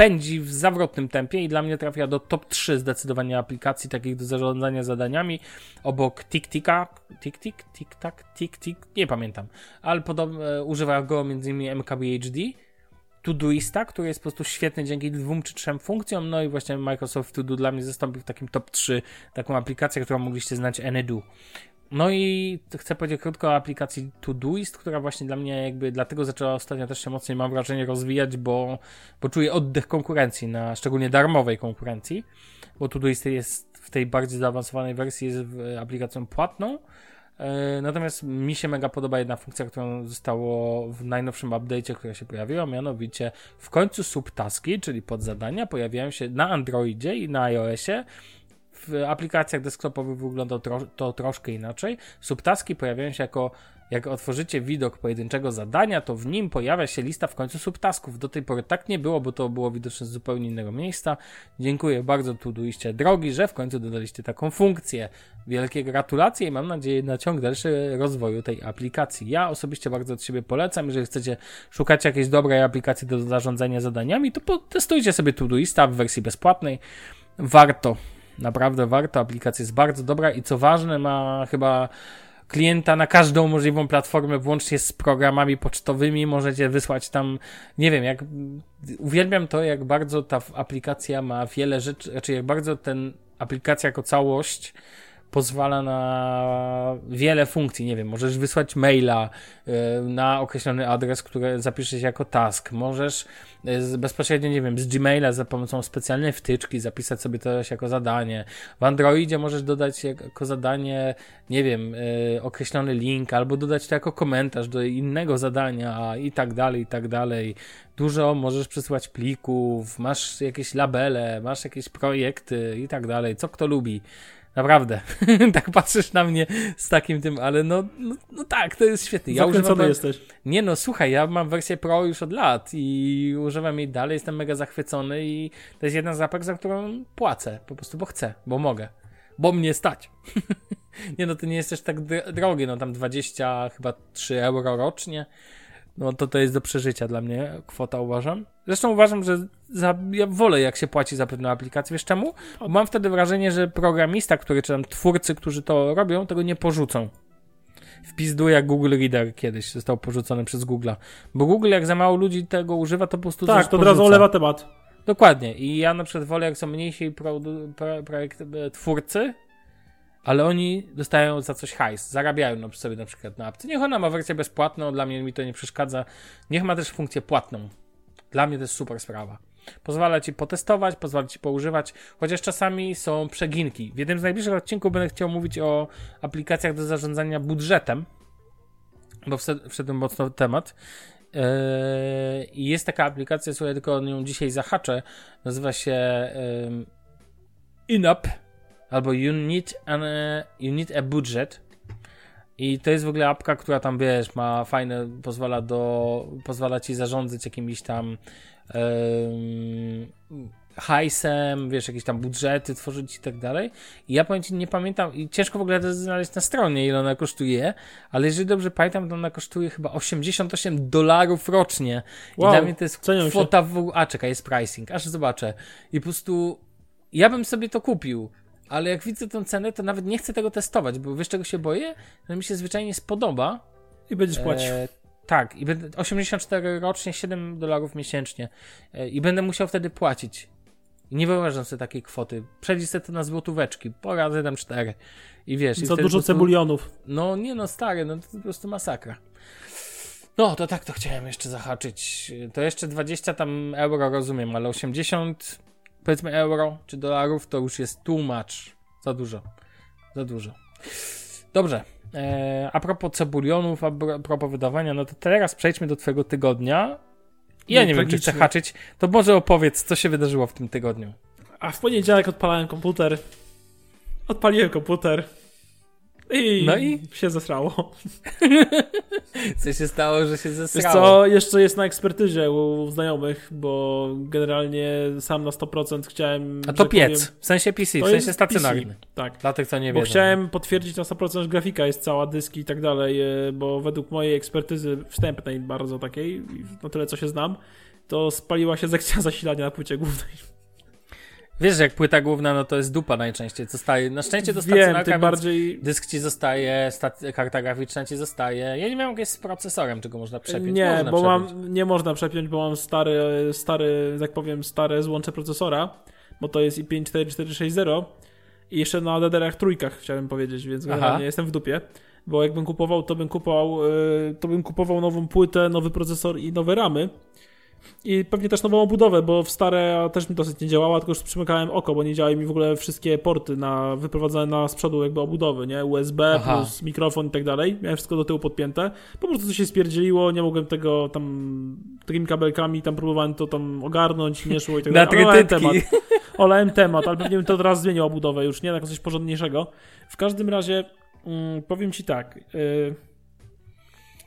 pędzi w zawrotnym tempie i dla mnie trafia do top 3 zdecydowanie aplikacji takich do zarządzania zadaniami. Obok TikTika, TikTik, TikTak, TikTik, nie pamiętam, ale podobnie używa go m.in. MKBHD, Todoista, który jest po prostu świetny dzięki dwóm czy trzem funkcjom, no i właśnie Microsoft To Do dla mnie zastąpił w takim top 3 taką aplikację, którą mogliście znać Anydo. No i chcę powiedzieć krótko o aplikacji Todoist, która właśnie dla mnie jakby dlatego zaczęła ostatnio też się mocniej, mam wrażenie, rozwijać, bo, bo czuję oddech konkurencji, na szczególnie darmowej konkurencji, bo Todoist jest w tej bardziej zaawansowanej wersji jest aplikacją płatną, e, Natomiast mi się mega podoba jedna funkcja, którą zostało w najnowszym update'cie, która się pojawiła, mianowicie w końcu subtaski, czyli podzadania, pojawiają się na Androidzie i na iOSie w aplikacjach desktopowych wygląda to, troszkę inaczej. Subtaski pojawiają się jako jak otworzycie widok pojedynczego zadania, to w nim pojawia się lista w końcu subtasków. Do tej pory tak nie było, bo to było widoczne z zupełnie innego miejsca. Dziękuję bardzo Todoiście drogi, że w końcu dodaliście taką funkcję. Wielkie gratulacje i mam nadzieję na ciąg dalszy rozwoju tej aplikacji. Ja osobiście bardzo od siebie polecam, jeżeli chcecie szukać jakiejś dobrej aplikacji do zarządzania zadaniami, to testujcie sobie Todoista w wersji bezpłatnej. Warto Naprawdę warto, aplikacja jest bardzo dobra i co ważne, ma chyba klienta na każdą możliwą platformę, włącznie z programami pocztowymi. Możecie wysłać tam, nie wiem, jak uwielbiam to, jak bardzo ta aplikacja ma wiele rzeczy, znaczy jak bardzo ten aplikacja jako całość pozwala na wiele funkcji. Nie wiem, możesz wysłać maila y, na określony adres, który zapiszesz jako task. Możesz y, bezpośrednio, nie wiem, z Gmaila za pomocą specjalnej wtyczki zapisać sobie to jako zadanie. W Androidzie możesz dodać jako zadanie, nie wiem, y, określony link, albo dodać to jako komentarz do innego zadania i tak dalej, i tak dalej. Dużo możesz przesyłać plików, masz jakieś labele, masz jakieś projekty i tak dalej, co kto lubi. Naprawdę. tak patrzysz na mnie z takim tym, ale no, no, no tak, to jest świetne. Ja używam, jesteś. Nie no, słuchaj, ja mam wersję Pro już od lat i używam jej dalej, jestem mega zachwycony i to jest jedna z apek, za którą płacę. Po prostu, bo chcę, bo mogę. Bo mnie stać. nie no, to nie jest też tak drogie, no tam 20 chyba 3 euro rocznie no to to jest do przeżycia dla mnie kwota, uważam. Zresztą uważam, że za, ja wolę jak się płaci za pewną aplikację. Wiesz czemu? Bo mam wtedy wrażenie, że programista, który, czy tam twórcy, którzy to robią, tego nie porzucą. Wpizduje jak Google Reader kiedyś został porzucony przez Google'a. Bo Google jak za mało ludzi tego używa, to po prostu Tak, to od razu olewa temat. Dokładnie. I ja na przykład wolę jak są mniejsi pro, pro, projekt, e, twórcy, ale oni dostają za coś hajs, zarabiają sobie na przykład na apce. Niech ona ma wersję bezpłatną, dla mnie mi to nie przeszkadza. Niech ma też funkcję płatną. Dla mnie to jest super sprawa. Pozwala ci potestować, pozwala ci poużywać, chociaż czasami są przeginki. W jednym z najbliższych odcinków będę chciał mówić o aplikacjach do zarządzania budżetem, bo wszedłem mocno w temat. I yy, jest taka aplikacja, słuchaj, tylko o nią dzisiaj zahaczę. Nazywa się InUp albo you need, an, you need a budget. I to jest w ogóle apka, która tam wiesz, ma fajne, pozwala do, pozwala ci zarządzać jakimiś tam um, hajsem, wiesz, jakieś tam budżety tworzyć i tak dalej. I ja powiem ci, nie pamiętam, i ciężko w ogóle to znaleźć na stronie, ile ona kosztuje, ale jeżeli dobrze pamiętam, to ona kosztuje chyba 88 dolarów rocznie. Wow, I dla mnie to jest kwota w... A, czekaj, jest pricing, aż zobaczę. I po prostu ja bym sobie to kupił. Ale jak widzę tą cenę, to nawet nie chcę tego testować, bo wiesz czego się boję? Że mi się zwyczajnie spodoba, I będziesz płacił. E, tak, i będę 84 rocznie, 7 dolarów miesięcznie. E, I będę musiał wtedy płacić. I nie wyobrażam sobie takiej kwoty. Przejdź sobie to na złotóweczki, po razy tam 4. I wiesz, i Za dużo prostu- cebulionów. No nie no, stary, no to po prostu masakra. No, to tak to chciałem jeszcze zahaczyć. To jeszcze 20 tam euro rozumiem, ale 80 powiedzmy euro czy dolarów to już jest too much. Za dużo. Za dużo. Dobrze. E, a propos cebulionów, a propos wydawania, no to teraz przejdźmy do twojego tygodnia. Ja nie wiem, czy chcę tragicznie. haczyć. To może opowiedz, co się wydarzyło w tym tygodniu. A w poniedziałek odpalałem komputer. Odpaliłem komputer. I, No i? się zesrało. Co się stało, że się Wiesz zesrało? co, jeszcze jest na ekspertyzie u znajomych, bo generalnie sam na 100% chciałem... A to że piec, powiem- w sensie PC, w sensie stacjonarny. PC, Tak. Dla tych, co nie Bo wiedzą. chciałem potwierdzić na 100%, że grafika jest cała, dyski i tak dalej, e, bo według mojej ekspertyzy wstępnej bardzo takiej, na tyle co się znam, to spaliła się sekcja zasilania na płycie głównej. Wiesz, że jak płyta główna, no to jest dupa najczęściej. Zostaje, na szczęście to Wiem, stacjonarka, więc bardziej... dysk ci zostaje, karta graficzna ci zostaje. Ja nie wiem, jak jest z procesorem, czego można przepiąć. Nie, można bo przepiąć. mam, nie można przepiąć, bo mam stary, stary, tak powiem, stare złącze procesora, bo to jest i5 4460 i jeszcze na DDR-ach trójkach chciałem powiedzieć, więc generalnie jestem w dupie. Bo jakbym kupował, to bym kupował, y, to bym kupował nową płytę, nowy procesor i nowe ramy. I pewnie też nową obudowę, bo w stare też mi dosyć nie działała, tylko już przymykałem oko, bo nie działały mi w ogóle wszystkie porty na, wyprowadzane na z przodu jakby obudowy, nie? USB Aha. plus mikrofon i tak dalej. Miałem wszystko do tyłu podpięte. Po prostu to się spierdzieliło, nie mogłem tego tam takimi kabelkami tam próbowałem to tam ogarnąć, nie szło i tak dalej. Olałem temat. Olałem temat, ale pewnie bym to teraz zmienił obudowę już, nie? Na coś porządniejszego. W każdym razie mm, powiem ci tak. Yy,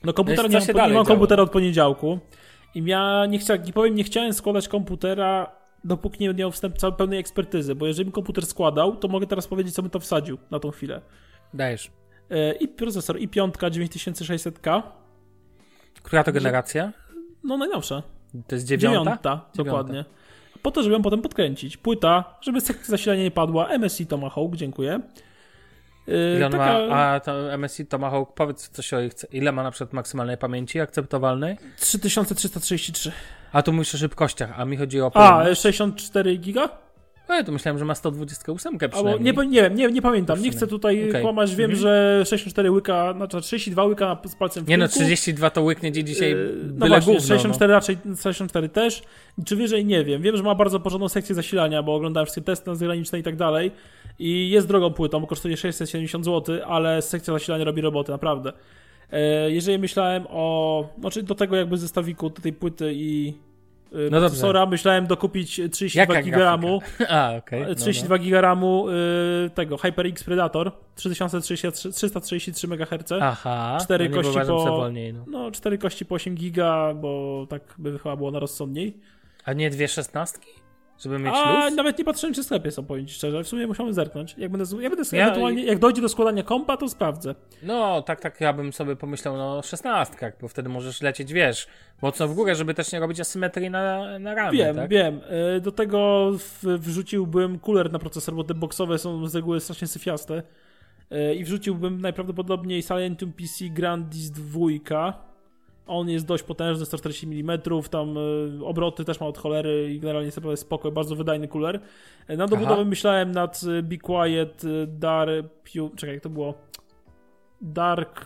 no komputera Wiesz, nie mam, nie mam komputera od poniedziałku i ja nie chciałem, nie powiem, nie chciałem składać komputera dopóki nie miał wstęp całej pełnej ekspertyzy, bo jeżeli bym komputer składał, to mogę teraz powiedzieć, co bym to wsadził na tą chwilę. Dajesz. Yy, I procesor, i piątka 9600K, Która to generacja? no najnowsza. To jest dziewiąta? Dziewiąta, dokładnie. Po to, żeby ją potem podkręcić. Płyta, żeby sekcja zasilania nie padła. MSI Tomahawk, dziękuję. Yy, Ile on taka ma, a to MSI Tomahawk, powiedz coś o ich, ile ma na przykład maksymalnej pamięci akceptowalnej? 3333. A tu myślę o szybkościach, a mi chodzi o A, pojemność. 64 giga? O, ja tu myślałem, że ma 128 Albo, przynajmniej. nie, nie wiem, nie, nie pamiętam. Nie chcę tutaj Okej. kłamać. Wiem, Mhm. że 64 łyka, znaczy 32 łyka na- z palcem w Nie no, tyłku. 32 to łyknie gdzie dzisiaj Yy, No właśnie, gówno, 64 raczej, 64 też. Czy wyżej nie wiem. Wiem, że ma bardzo porządną sekcję zasilania, bo oglądałem wszystkie testy zagraniczne i tak dalej. I jest drogą płytą, bo kosztuje 670 zł, ale sekcja zasilania robi roboty, naprawdę. E, Jeżeli myślałem o. Znaczy do tego jakby zestawiku tej płyty i No procesora, myślałem dokupić 32 Jaka giga RAMu. A, no, 32 giga RAMu y, tego HyperX Predator 3333 333 MHz. no. Aha, Cztery no nie kości po- wolniej, no. No, 4 kości po 8 giga, bo tak by chyba było na rozsądniej. A nie dwie szesnastki? Żeby mieć A luz? nawet nie patrzyłem, czy w sklepie są, powiem ci szczerze. W sumie musiałem zerknąć. Jak będę, ja będę Ja- ewentualnie, jak dojdzie do składania kompa, to sprawdzę. No, tak, tak, ja bym sobie pomyślał, no, szesnastkach, bo wtedy możesz lecieć, wiesz, mocno w górę, żeby też nie robić asymetrii na, na ramię, wiem, tak? wiem. Y, Do tego wrzuciłbym cooler na procesor, bo te boxowe są z reguły strasznie syfiaste. Y, I wrzuciłbym najprawdopodobniej Silentium PC Grandis 2. On jest dość potężny, 140 mm, tam y, obroty też ma od cholery i generalnie jest naprawdę spoko, bardzo wydajny cooler. Y, Na dobudowę Aha. myślałem nad y, Be Quiet Dark Pure, czekaj, jak to było? Dark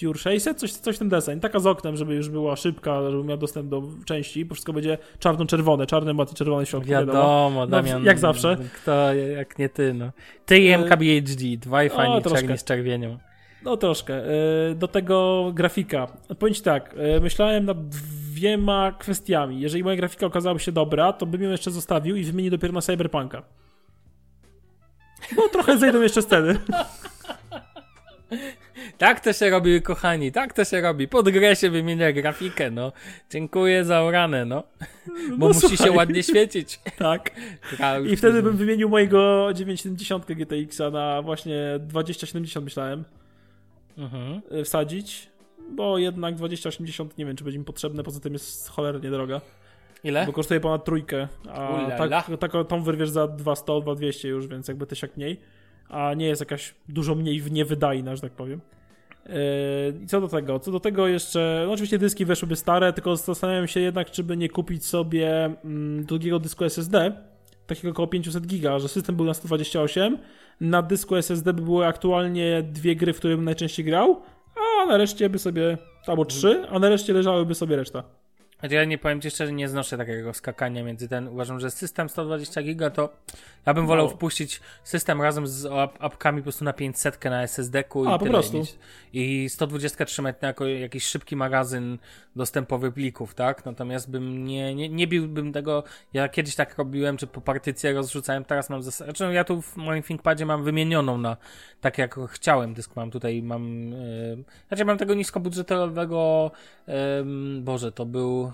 Pure 600, coś, coś ten deseń. Taka z oknem, żeby już była szybka, żeby miał dostęp do części, bo wszystko będzie czarno-czerwone, czarny mat i czerwony w środku, wiadomo. Wiadomo, Damian. jak zawsze. Kto, jak nie ty, no. Ty i MKBHD, dwaj fajni troszkę. czerni z czerwienią. No troszkę. Y, Do tego grafika. Powiem ci tak, y, myślałem nad dwiema kwestiami. Jeżeli moja grafika okazałaby się dobra, to bym ją jeszcze zostawił i wymienił dopiero na Cyberpunka. No trochę zejdą jeszcze sceny. Tak to się robi, kochani, tak to się robi. Pod grę się wymienia grafikę, no. Dziękuję za uranę, no. Bo No, musi się słuchaj. ładnie świecić. Tak. I wtedy bym wymienił mojego 970 GTX-a na właśnie 2070 myślałem Mhm. y, wsadzić, bo jednak 2080 nie wiem, czy będzie mi potrzebne, poza tym jest cholernie droga, Ile? bo kosztuje ponad trójkę, a Ulala. tak, taką tą wyrwiesz za 200, 2200 już, więc jakby tysiak mniej, a nie jest jakaś dużo mniej niewydajna, że tak powiem. Yy, I co do tego? Co do tego jeszcze, no oczywiście dyski weszłyby stare, tylko zastanawiam się jednak, czy by nie kupić sobie mm, drugiego dysku SSD, takiego około 500 giga, że system był na 128, na dysku SSD by były aktualnie dwie gry, w które bym najczęściej grał, a na reszcie by sobie, albo trzy, a na reszcie leżałyby sobie reszta. Ja nie powiem ci szczerze, nie znoszę takiego skakania między ten. Uważam, że system 120 giga to ja bym wolał Mało. wpuścić system razem z ap- apkami po prostu na 500 na SSD-ku i A, po tyle. prostu. Mieć- I 120 trzymać na jako jakiś szybki magazyn dostępowych plików, tak? Natomiast bym nie, nie, nie biłbym tego. Ja kiedyś tak robiłem, czy po partycję rozrzucałem, teraz mam zasadę. Znaczy, ja tu w moim ThinkPadzie mam wymienioną na tak jak chciałem dysk mam tutaj mam yy, znaczy mam tego niskobudżetowego ym, Boże, to był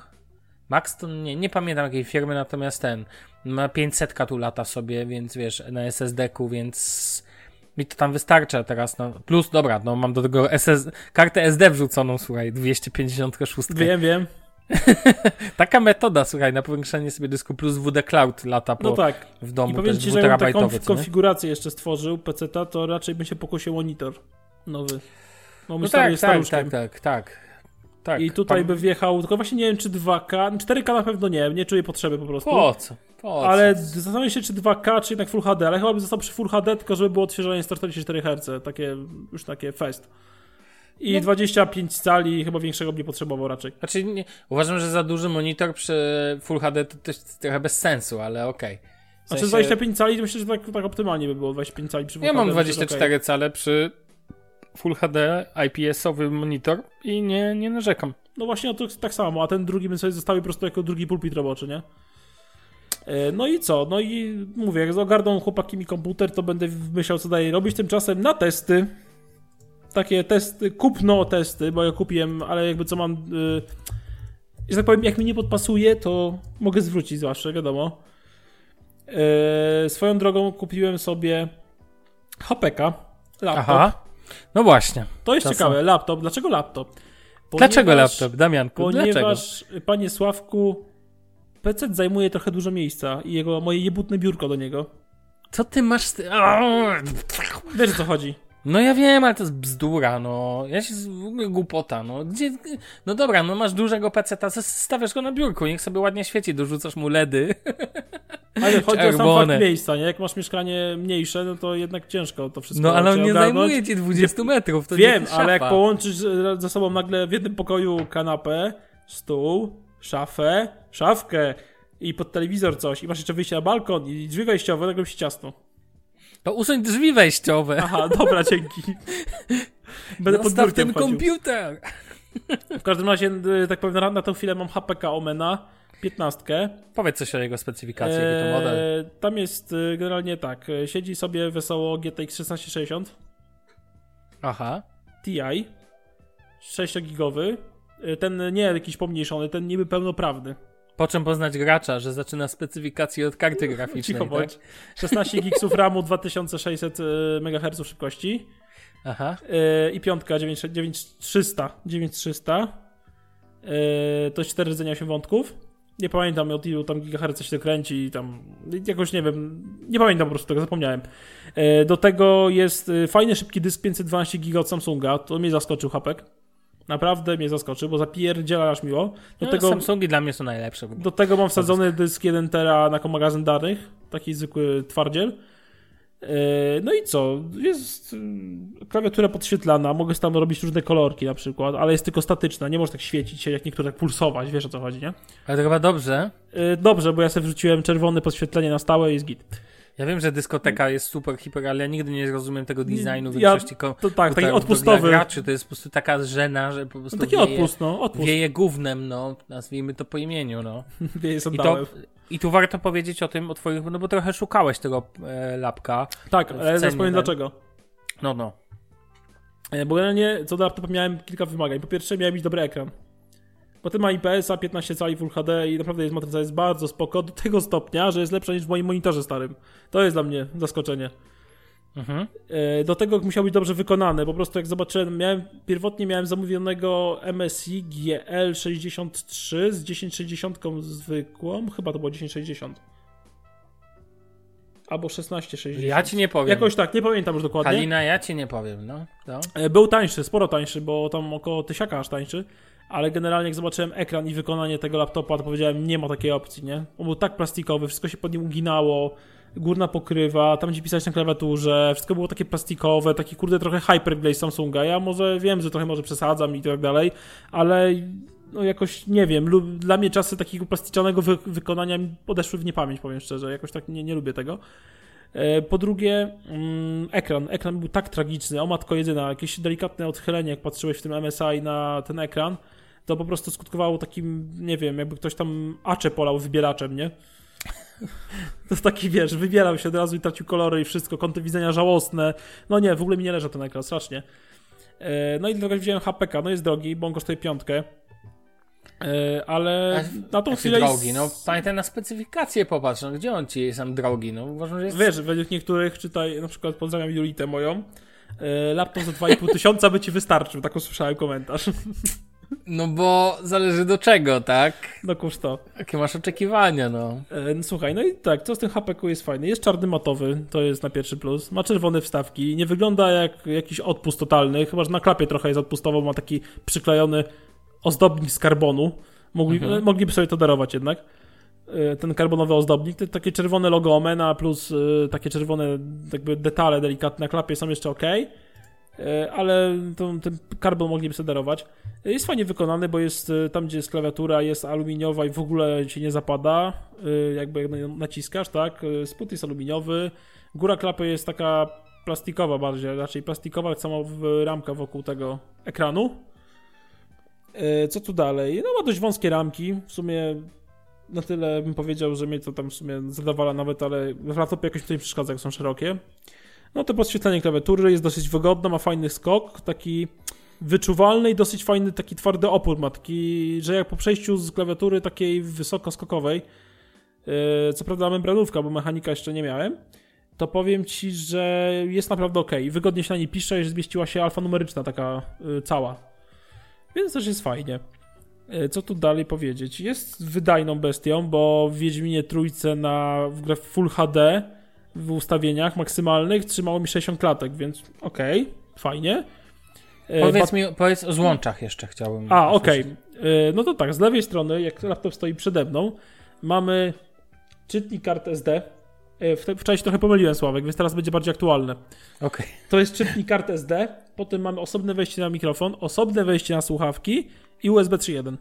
Maxton, nie, nie pamiętam jakiej firmy, natomiast ten ma 500 tu lata sobie, więc wiesz, na SSD-ku, więc mi to tam wystarcza teraz, no, plus dobra, no mam do tego SS, kartę SD wrzuconą, słuchaj, 256. Wiem, wiem. Taka metoda, słuchaj, na powiększenie sobie dysku plus WD Cloud lata po, No tak. w domu, I powiem ci, że taką co nie? konfigurację jeszcze stworzył PC-ta, to raczej bym się pokusił monitor nowy. No, No tak, tak, staruszkiem. tak, tak, tak. Tak. I tutaj Pan- by wjechał, tylko właśnie nie wiem, czy 2K, 4K na pewno nie, nie czuję potrzeby po prostu. Po co? Po Ale co? zastanawiam się, czy 2K, czy jednak Full HD, ale chyba bym został przy Full HD, tylko żeby było odświeżanie 144 Hz, takie, już takie fest. I No. 25 cali, chyba większego bym nie potrzebował raczej. Znaczy, nie, uważam, że za duży monitor przy Full HD to też trochę bez sensu, ale okej. W Znaczy sensie- 25 cali, to myślę, że tak, tak optymalnie by było, 25 cali przy Full Ja mam HD, myślę, że 24 cale przy Full HD IPS-owy monitor i nie, nie narzekam. No właśnie, to tak samo, a ten drugi bym sobie zostawił po prostu jako drugi pulpit roboczy, nie? E, No i co? No i mówię, jak ogarną chłopaki mi komputer, to będę myślał, co dalej robić. Tymczasem na testy, takie testy, kupno testy, bo ja kupiłem, ale jakby co mam, y, że tak powiem, jak mi nie podpasuje, to mogę zwrócić zawsze, wiadomo. E, Swoją drogą kupiłem sobie HPK, laptop. Aha. No właśnie. To jest ciekawe, laptop. Dlaczego laptop? Dlaczego Ponieważ- laptop, Damianku? Dlaczego? Ponieważ, panie Sławku, PC zajmuje trochę dużo miejsca i jego, moje jebutne biurko do niego. Co ty masz... z! Wiesz o co chodzi? No ja wiem, ale to jest bzdura, no. Ja się... w ogóle głupota, no. Gdzie... No dobra, no masz dużego peceta, stawiasz go na biurku, niech sobie ładnie świeci, dorzucasz mu LEDy. Ale chodzi o sam Czerwone. fakt miejsca, nie? Jak masz mieszkanie mniejsze, no to jednak ciężko to wszystko No ale on nie ogarnąć. zajmuje ci 20 metrów, to Wiem, nie ale jak połączysz e, ze sobą nagle w jednym pokoju kanapę, stół, szafę, szafkę i pod telewizor coś i masz jeszcze wyjście na balkon i drzwi wejściowe, nagle się ciasno. To usuń drzwi wejściowe. Aha, dobra, dzięki. Będę pod Zostaw biurkiem ten chodził. komputer. W każdym razie, y, tak powiem, na, na tą chwilę mam HPK Omena 15. Powiedz coś o jego specyfikacji, jaki to model. Eee, Tam jest y, generalnie tak, y, siedzi sobie wesoło GTX 1660 Aha. Ti 6-gigowy. Y, Ten nie jakiś pomniejszony, ten niby pełnoprawny. Po czym poznać gracza, że zaczyna specyfikację od karty graficznej, Cicho tak? bądź. 16 gigsów RAMu 2600 y, MHz szybkości Aha. y, i piątka 9- 9300. 9300. Y, To 4 rdzenia 8 wątków. Nie pamiętam od ilu tam gigaherca się to kręci i tam jakoś nie wiem, nie pamiętam po prostu tego, zapomniałem. E, Do tego jest e, fajny szybki dysk 512 giga od Samsunga, to mnie zaskoczył hapek. Naprawdę mnie zaskoczył, bo zapierdziela aż miło. Do, No, tego, Samsungi dla mnie są najlepsze. do tego mam wsadzony dysk 1 tera na magazyn danych, taki zwykły twardziel. E, No i co? Jest e, klawiatura podświetlana, mogę tam robić różne kolorki na przykład, ale jest tylko statyczna, nie może tak świecić się jak niektóre tak pulsować, wiesz o co chodzi, nie? Ale to chyba dobrze. E, Dobrze, bo ja sobie wrzuciłem czerwone podświetlenie na stałe i jest git. Ja wiem, że dyskoteka jest super, hiper, ale ja nigdy nie zrozumiem tego designu Ja- większości ko- To tak, taki komputerów odpustowy. Dla graczy to jest po prostu taka żena, że po prostu No taki wieje, odpust, no, odpust. wieje gównem, no. Nazwijmy to po imieniu, no. Wieje I, to, sandałem. I tu warto powiedzieć o tym, o twoich, no bo trochę szukałeś tego e, lapka. Tak, ale zaraz powiem tak? dlaczego. No, no. E, Bo generalnie co do laptopa miałem kilka wymagań. Po pierwsze miałem mieć dobry ekran. Potem ma IPS-a 15 cali Full HD i naprawdę jest matryca jest bardzo spoko do tego stopnia, że jest lepsza niż w moim monitorze starym. To jest dla mnie zaskoczenie. Mhm. E, Do tego musiał być dobrze wykonany. Po prostu jak zobaczyłem, miałem, pierwotnie miałem zamówionego MSI GL63 z 1060 zwykłą, chyba to było 1060. Albo 1660. Ja ci nie powiem. Jakoś tak, nie pamiętam już dokładnie. Halina, ja ci nie powiem, no. no. E, Był tańszy, sporo tańszy, bo tam około tysiaka aż tańszy. Ale generalnie jak zobaczyłem ekran i wykonanie tego laptopa, to powiedziałem, nie ma takiej opcji, nie? On był tak plastikowy, wszystko się pod nim uginało, górna pokrywa, tam gdzie pisać na klawiaturze, wszystko było takie plastikowe, taki kurde trochę hyperglaze Samsunga. Ja może wiem, że trochę może przesadzam i tak dalej, ale no jakoś nie wiem, lub, dla mnie czasy takiego plastycznego wy wykonania odeszły w niepamięć, powiem szczerze, jakoś tak nie, nie lubię tego. E, Po drugie, mm, ekran. Ekran był tak tragiczny, o matko jedyna, jakieś delikatne odchylenie, jak patrzyłeś w tym MSI na ten ekran, to po prostu skutkowało takim, nie wiem, jakby ktoś tam acze polał wybielaczem, nie? To jest taki, wiesz, wybierał się od razu i tracił kolory i wszystko, kąty widzenia żałosne. No nie, w ogóle mi nie leży ten ekran, strasznie. E, No i dlatego wziąłem HPK, no jest drogi, bo on kosztuje piątkę. E, Ale na tą chwilę... drogi, jest- no pamiętaj na specyfikację popatrz, no gdzie on ci jest tam drogi, no uważam, że jest... Wiesz, według niektórych, czytaj, na przykład pozdrawiam Julitę moją, e, laptop za 2,5 tysiąca by ci wystarczył, tak usłyszałem komentarz. No bo zależy do czego, tak? No kurz to. Jakie masz oczekiwania, no. E, no słuchaj, no i tak, co z tym HPK jest fajne? Jest czarny matowy, to jest na pierwszy plus. Ma czerwone wstawki, nie wygląda jak jakiś odpust totalny, chyba że na klapie trochę jest odpustowo, ma taki przyklejony ozdobnik z karbonu. Mogli, Mhm. e, Mogliby sobie to darować jednak. E, Ten karbonowy ozdobnik, te, takie czerwone logo Omena plus e, takie czerwone jakby detale delikatne na klapie są jeszcze ok. Ale to, ten karbon mogliby sobie darować. E, Jest fajnie wykonany, bo jest e, tam, gdzie jest klawiatura, jest aluminiowa i w ogóle się nie zapada, e, jakby naciskasz, tak? E, Spód jest aluminiowy, góra klapy jest taka plastikowa bardziej, raczej plastikowa, w ramka wokół tego ekranu. E, Co tu dalej? No ma dość wąskie ramki, w sumie na tyle bym powiedział, że mnie to tam w sumie zadawala nawet, ale w laptopie jakoś mi to nie przeszkadza, jak są szerokie. No to podświetlenie klawiatury jest dosyć wygodne, ma fajny skok, taki wyczuwalny i dosyć fajny taki twardy opór ma, taki, że jak po przejściu z klawiatury takiej wysokoskokowej, yy, co prawda membranówka, bo mechanika jeszcze nie miałem, to powiem Ci, że jest naprawdę ok. Wygodnie się na niej pisze, że zmieściła się alfanumeryczna taka yy, cała. Więc też jest fajnie. Yy, Co tu dalej powiedzieć? Jest wydajną bestią, bo w Wiedźminie trójce na w grę Full HD w ustawieniach maksymalnych trzymało mi 60 klatek, więc okej, fajnie. Yy, Powiedz mi, powiedz o złączach jeszcze chciałbym. a, okej. usłyszeć. Yy, No to tak, z lewej strony, jak laptop stoi przede mną, mamy czytnik kart SD. W- Wczoraj się trochę pomyliłem, Sławek, więc teraz będzie bardziej aktualne. Okej. To jest czytnik kart SD, potem mamy osobne wejście na mikrofon, osobne wejście na słuchawki i USB 3.1.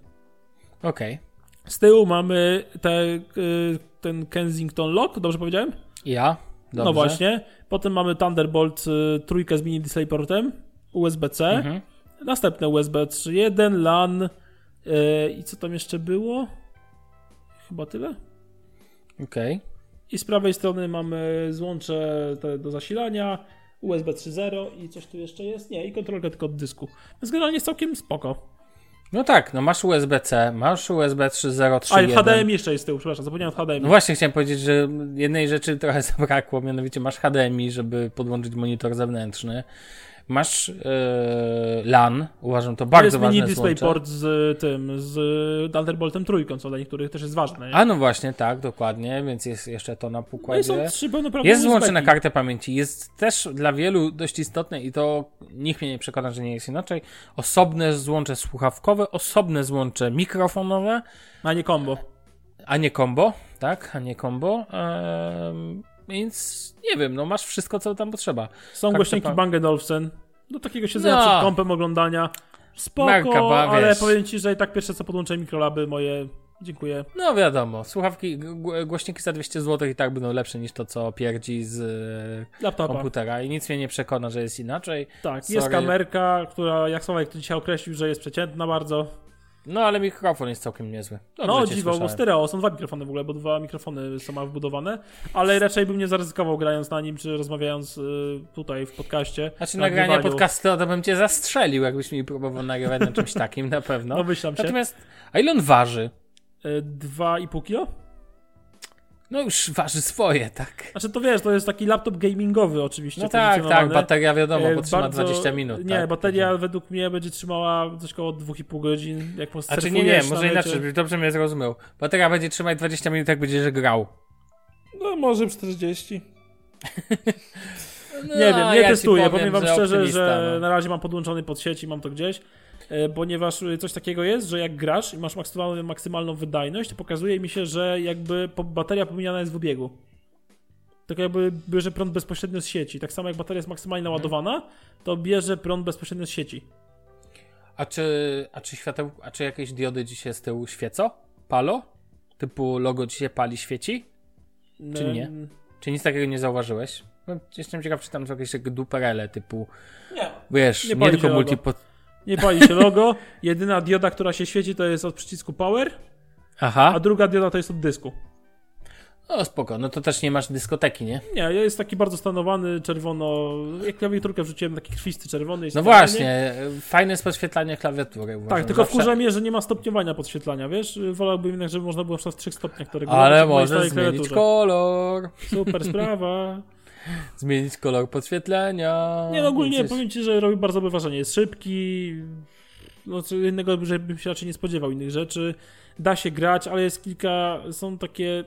Okej. Z tyłu mamy te, yy, ten Kensington Lock, dobrze powiedziałem? Ja? Dobrze. No właśnie. Potem mamy Thunderbolt y, trójkę z mini DisplayPortem, USB-C, Mhm. następne USB 3.1, LAN y, i co tam jeszcze było? Chyba tyle. Okej. I z prawej strony mamy złącze do zasilania, USB 3.0 i coś tu jeszcze jest? Nie, i kontrolkę tylko od dysku. Więc generalnie jest całkiem spoko. No tak, no masz USB-C, masz USB 3.0, 3.1. A i HDMI jeszcze jest z tyłu, przepraszam, zapomniałem HDMI. No właśnie chciałem powiedzieć, że jednej rzeczy trochę zabrakło, mianowicie masz HDMI, żeby podłączyć monitor zewnętrzny. Masz e, LAN, uważam to to bardzo jest mini ważne złącze. DisplayPort z tym, z Thunderboltem trójką, co dla niektórych też jest ważne. A no właśnie, tak, dokładnie, więc jest jeszcze to na No pokładzie. są trzy Jest złącze na kartę pamięci. Jest też dla wielu dość istotne i to nikt mnie nie przekona, że nie jest inaczej. Osobne złącze słuchawkowe, osobne złącze mikrofonowe, A nie combo. a nie combo, tak? A nie combo. Ehm, więc nie wiem, no masz wszystko, co tam potrzeba. Są Karta głośniki pa- Bang Olufsen. Do takiego siedzenia No. przed kąpem, oglądania. Spoko, Merkaba, ale powiem ci, że i tak pierwsze co podłączę mikrolaby moje. Dziękuję. No wiadomo, słuchawki, głośniki za 200 zł i tak będą lepsze niż to, co pierdzi z e, Laptopa. komputera i nic mnie nie przekona, że jest inaczej. Tak, jest Sorry. kamerka, która jak Sławek to dzisiaj określił, że jest przeciętna bardzo. No ale mikrofon jest całkiem niezły. Dobrze no dziwo, bo stereo, są dwa mikrofony w ogóle, bo dwa mikrofony są ma wbudowane, ale raczej bym nie zaryzykował grając na nim, czy rozmawiając y, tutaj w podcaście. Znaczy na nagrania nagrywaniu. podcastu, to bym cię zastrzelił, jakbyś mi próbował nagrywać na czymś takim, na pewno. No myślam się. Natomiast, a ile on waży? Y, Dwa i pół kilo? No już waży swoje, tak. Znaczy to wiesz, to jest taki laptop gamingowy oczywiście. No tak, tak, bateria wiadomo, E, potrzyma bardzo- 20 minut. Nie, tak? bateria według mnie będzie trzymała coś koło 2,5 godzin, jak po A czy nie, nie, może na inaczej, żebyś dobrze mnie zrozumiał. Bateria będzie trzymać 20 minut, jak będziesz grał. No może 40. No, Nie wiem, nie ja testuję. Powiem wam szczerze, że no. na razie mam podłączony pod sieć i mam to gdzieś. E, Ponieważ e, coś takiego jest, że jak grasz i masz maksymalną, maksymalną wydajność, to pokazuje mi się, że jakby bateria pomijana jest w obiegu. Tak jakby bierze prąd bezpośrednio z sieci. Tak samo jak bateria jest maksymalnie Mhm. naładowana, to bierze prąd bezpośrednio z sieci. A czy, a czy świateł, a czy jakieś diody dzisiaj z tyłu świecą? Palo? Typu logo ci się pali, świeci? Czy nie? Em, Czy nic takiego nie zauważyłeś? No, jestem ciekaw, czy tam są jakieś duperele typu, Nie. wiesz, Nie nie, tylko się multi... logo. Nie pali się logo. Jedyna dioda, która się świeci, to jest od przycisku power, Aha, a druga dioda to jest od dysku. o spoko, no to też nie masz dyskoteki, nie? Nie, jest taki bardzo stanowany, czerwono. Jak klawiaturkę wrzuciłem, taki krwisty czerwony. No właśnie, fajne jest podświetlanie klawiatury. Tak, uważam. tylko Zawsze- wkurza mnie, że nie ma stopniowania podświetlania, wiesz? Wolałbym jednak, żeby można było w trzech stopniach to regulować. Ale możesz zmienić kolor. Super sprawa. Zmienić kolor podświetlenia. Nie, no ogólnie Więc powiem ci, że robi bardzo dobre wrażenie. Jest szybki. No, co innego, że bym się raczej nie spodziewał innych rzeczy. Da się grać, ale jest kilka. Są takie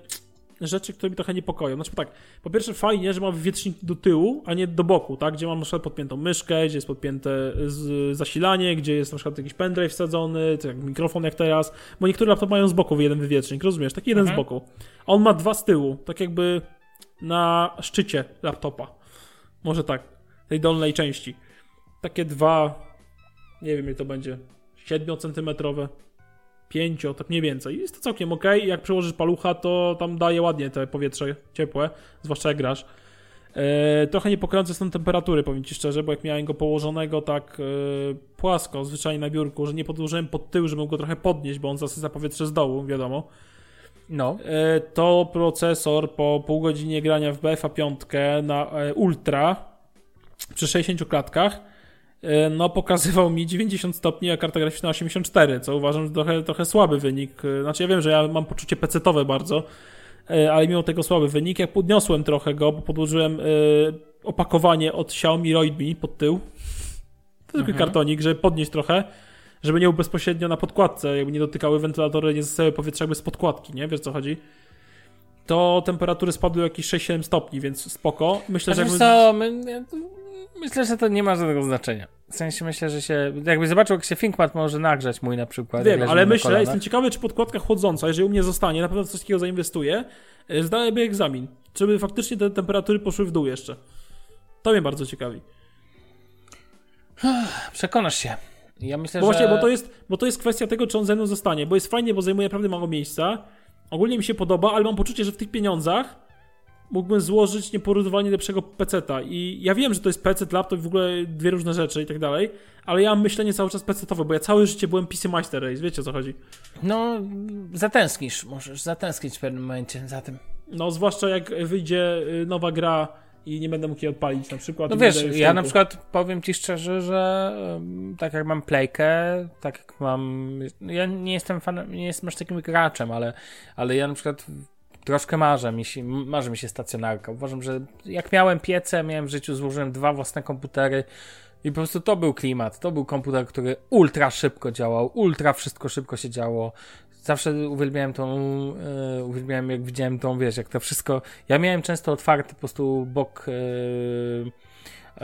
rzeczy, które mi trochę niepokoją. Znaczy tak, po pierwsze fajnie, że mam wywietrznik do tyłu, a nie do boku, tak? Gdzie mam na przykład podpiętą myszkę, gdzie jest podpięte z, zasilanie, gdzie jest na przykład jakiś pendrive wsadzony, tak jak mikrofon jak teraz, bo niektóre laptopy mają z boku jeden wywietrznik, rozumiesz? Taki jeden Mhm. z boku. A on ma dwa z tyłu, tak jakby na szczycie laptopa. Może tak, tej dolnej części. Takie dwa, nie wiem ile to będzie, 7 centymetrowe, 5, tak mniej więcej. Jest to całkiem ok. Jak przyłożysz palucha, to tam daje ładnie te powietrze ciepłe, zwłaszcza jak grasz. E, trochę niepokojące są temperatury, powiem Ci szczerze, bo jak miałem go położonego tak e, płasko, zwyczajnie na biurku, że nie podłożyłem pod tył, żeby go trochę podnieść, bo on zasysa powietrze z dołu, wiadomo. No, E, to procesor po pół godzinie grania w BFA 5 na e, Ultra przy 60 klatkach e, no pokazywał mi 90 stopni, a karta graficzna 84, co uważam, że trochę, trochę słaby wynik. Znaczy ja wiem, że ja mam poczucie pecetowe bardzo, ale mimo tego słaby wynik. Jak podniosłem trochę go, bo podłożyłem opakowanie od Xiaomi Roidmi pod tył, to Mhm. kartonik, żeby podnieść trochę, żeby nie był bezpośrednio na podkładce, jakby nie dotykały wentylatory, nie zostały powietrza jakby z podkładki, nie? Wiesz co chodzi? To temperatury spadły jakieś 6-7 stopni, więc spoko. Myślę, że Wiesz jakby... co, my, myślę, że to nie ma żadnego znaczenia. W sensie myślę, że się, jakby zobaczył, jak się ThinkPad może nagrzać mój na przykład. Wiem, ale myślę, jestem ciekawy, czy podkładka chłodząca, jeżeli u mnie zostanie, na pewno coś takiego zainwestuję, e, zdałaby egzamin. Czy by faktycznie te temperatury poszły w dół jeszcze? To mnie bardzo ciekawi. Przekonasz się. Ja myślę, Bo że... właśnie, bo to, jest, bo to jest kwestia tego, czy on ze mną zostanie, bo jest fajnie, bo zajmuje naprawdę mało miejsca. Ogólnie mi się podoba, ale mam poczucie, że w tych pieniądzach mógłbym złożyć nieporównywanie lepszego peceta. I ja wiem, że to jest PC, laptop i w ogóle dwie różne rzeczy i tak dalej, ale ja mam myślenie cały czas pecetowe, bo ja całe życie byłem PC Master Race, wiecie o co chodzi. No, zatęsknisz, możesz zatęsknić w pewnym momencie za tym. No, zwłaszcza jak wyjdzie y, nowa gra i nie będę mógł jej odpalić na przykład. No wiesz, ja na przykład powiem ci szczerze, że tak jak mam playkę, tak jak mam. Ja nie jestem fanem, nie jestem aż takim graczem, ale, ale ja na przykład troszkę marzę mi się, marzy mi się stacjonarka. Uważam, że jak miałem piece, miałem w życiu, złożyłem dwa własne komputery. I po prostu to był klimat. To był komputer, który ultra szybko działał, ultra wszystko szybko się działo. Zawsze uwielbiałem tą, e, uwielbiałem jak widziałem tą, wiesz, jak to wszystko. Ja miałem często otwarty po prostu bok, e,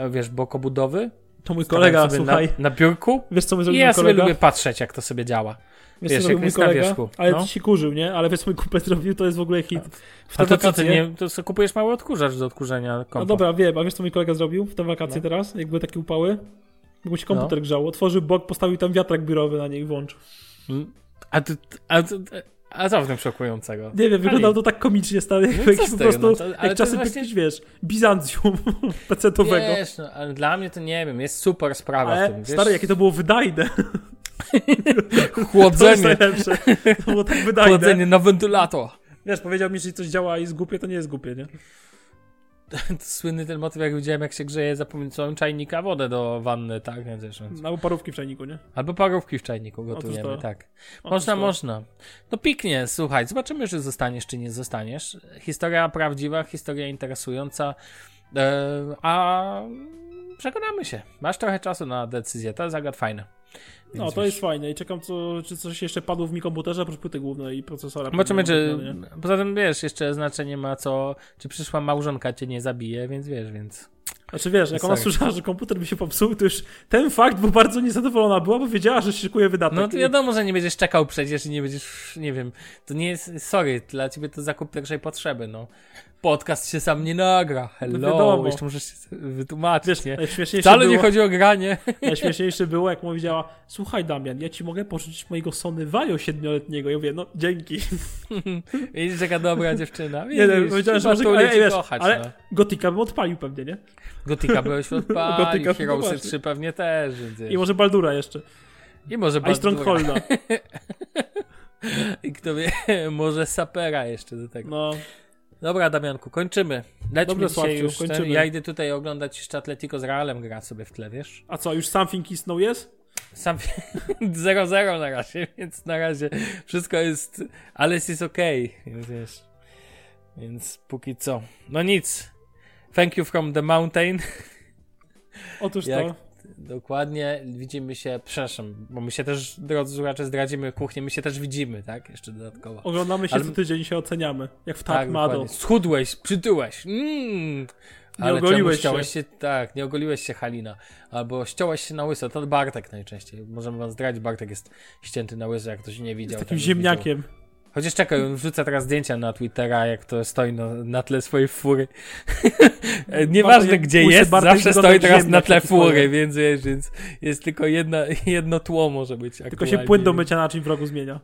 e, wiesz, bok obudowy. To mój kolega, słuchaj, Na, na biurku. wiesz co mój I zrobił ja mój sobie kolega? lubię patrzeć, jak to sobie działa. Wiesz, wiesz, co jak mój jest na kolega? wierzchu, Ale no. ty się kurzył, nie? Ale wiesz co mój kupec zrobił, to jest w ogóle hit. W A to co ty nie, to sobie kupujesz mały odkurzacz do odkurzenia kompa. No dobra, wiem, a wiesz co mój kolega zrobił w te wakacje No. teraz, jak były takie upały? Mu się komputer grzał, otworzył bok, postawił tam wiatrak biurowy na niej i włączył. A, ty, a, ty, a co w tym szokującego? Nie wiem, wyglądał to tak komicznie stary, No jak jakiś po prostu, no to- jak to czasy właśnie- jakiegoś, wiesz, Bizancjum pecetowego. Wiesz, no, ale dla mnie to nie wiem, jest super sprawa w Ale tym. Wiesz? stary, jakie to było wydajne. To Chłodzenie. najlepsze. To było tak wydajne. Chłodzenie na wentylator. Wiesz, powiedział mi, że coś działa i jest głupie, to nie jest głupie, nie? Słynny ten motyw, jak widziałem, jak się grzeje za pomocą czajnika wodę do wanny, tak? Więc, wiesz, więc... Albo parówki w czajniku, nie? Albo parówki w czajniku gotujemy, tak. Można, można. No piknie, słuchaj, zobaczymy, czy zostaniesz, czy nie zostaniesz. Historia prawdziwa, historia interesująca, e, a przekonamy się. Masz trochę czasu na decyzję, to jest zagat No, Więc to wiesz, jest fajne i czekam, co, czy coś jeszcze padło w mi komputerze, oprócz płyty głównej i procesora. Zobaczymy, czy. No, nie? Poza tym wiesz, jeszcze znaczenie ma co. Czy przyszła małżonka cię nie zabije, więc wiesz, więc. Znaczy wiesz, jak ona słyszała, że komputer mi się popsuł, to już ten fakt, bo bardzo niezadowolona była, bo wiedziała, że szykuje wydatek. No to wiadomo, że nie będziesz czekał przecież i nie będziesz. Nie wiem. To nie jest. Sorry, dla ciebie to zakup pierwszej potrzeby, no. Podcast się sam nie nagra. Hello. wiadomo. Jeszcze muszę się wytłumaczyć, Wiesz, nie? Wcale było, nie chodzi o granie. najśmieszniejsze było, jak powiedziała, słuchaj Damian, ja ci mogę pożyczyć mojego Sony Vaio siedmioletniego. Ja mówię, no dzięki. Widzisz, jaka dobra dziewczyna. Nie, no, Widzisz, powiedziałem, że może... Ale, wiesz, kochać, ale no. Gotika bym odpalił pewnie, nie? Gotika byłeś odpalił, Gotika, no Heroesy właśnie. 3 pewnie też. I może Baldura jeszcze. I może A i Strongholda. I kto wie, może Sapera jeszcze do tego. No, Dobra, Damianku, kończymy. Lećmy Dobra, dzisiaj Sławciu, już. Ten, kończymy. ja idę tutaj oglądać jeszcze Atletico z Realem gra sobie w tle, wiesz? a co, już Something is No jest? Sam 0-0 na razie, więc na razie wszystko jest, ale jest okej, więc wiesz. Więc póki co. No nic. Thank you from the mountain. Otóż Jak- to. Dokładnie, widzimy się, przepraszam, bo my się też, drodzy słuchacze, zdradzimy kuchnię, my się też widzimy, tak? Jeszcze dodatkowo. Oglądamy się Ale- co tydzień się oceniamy. Jak w Tak, Mado. Schudłeś, przytyłeś. Mm. Ale ogoliłeś czemu się. się. Tak, nie ogoliłeś się Halina. Albo ściąłeś się na łyso. To Bartek najczęściej. Możemy wam zdradzić, Bartek jest ścięty na łyso, jak ktoś nie widział. Takim tak ziemniakiem. Widział. Chociaż czekaj, on wrzuca teraz zdjęcia na Twittera, jak to stoi na, na tle swojej fury. Nieważne gdzie jest, zawsze stoi teraz na tle fury, więc wiesz, więc jest tylko jedna, jedno tło może być Tylko aktualnie. się płyn do mycia naczyń w rogu zmienia.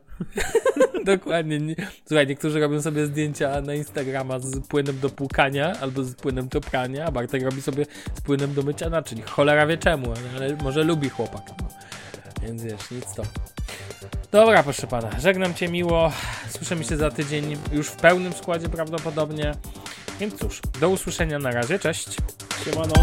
Dokładnie. Nie- Słuchaj, niektórzy robią sobie zdjęcia na Instagrama z płynem do płukania albo z płynem do prania, a Bartek robi sobie z płynem do mycia naczyń. Cholera wie czemu, ale może lubi chłopak. No. Więc wiesz, nic to. Dobra, proszę pana, żegnam cię miło. Słyszymy się za tydzień już w pełnym składzie prawdopodobnie. Więc cóż, do usłyszenia na razie, cześć. Siemano.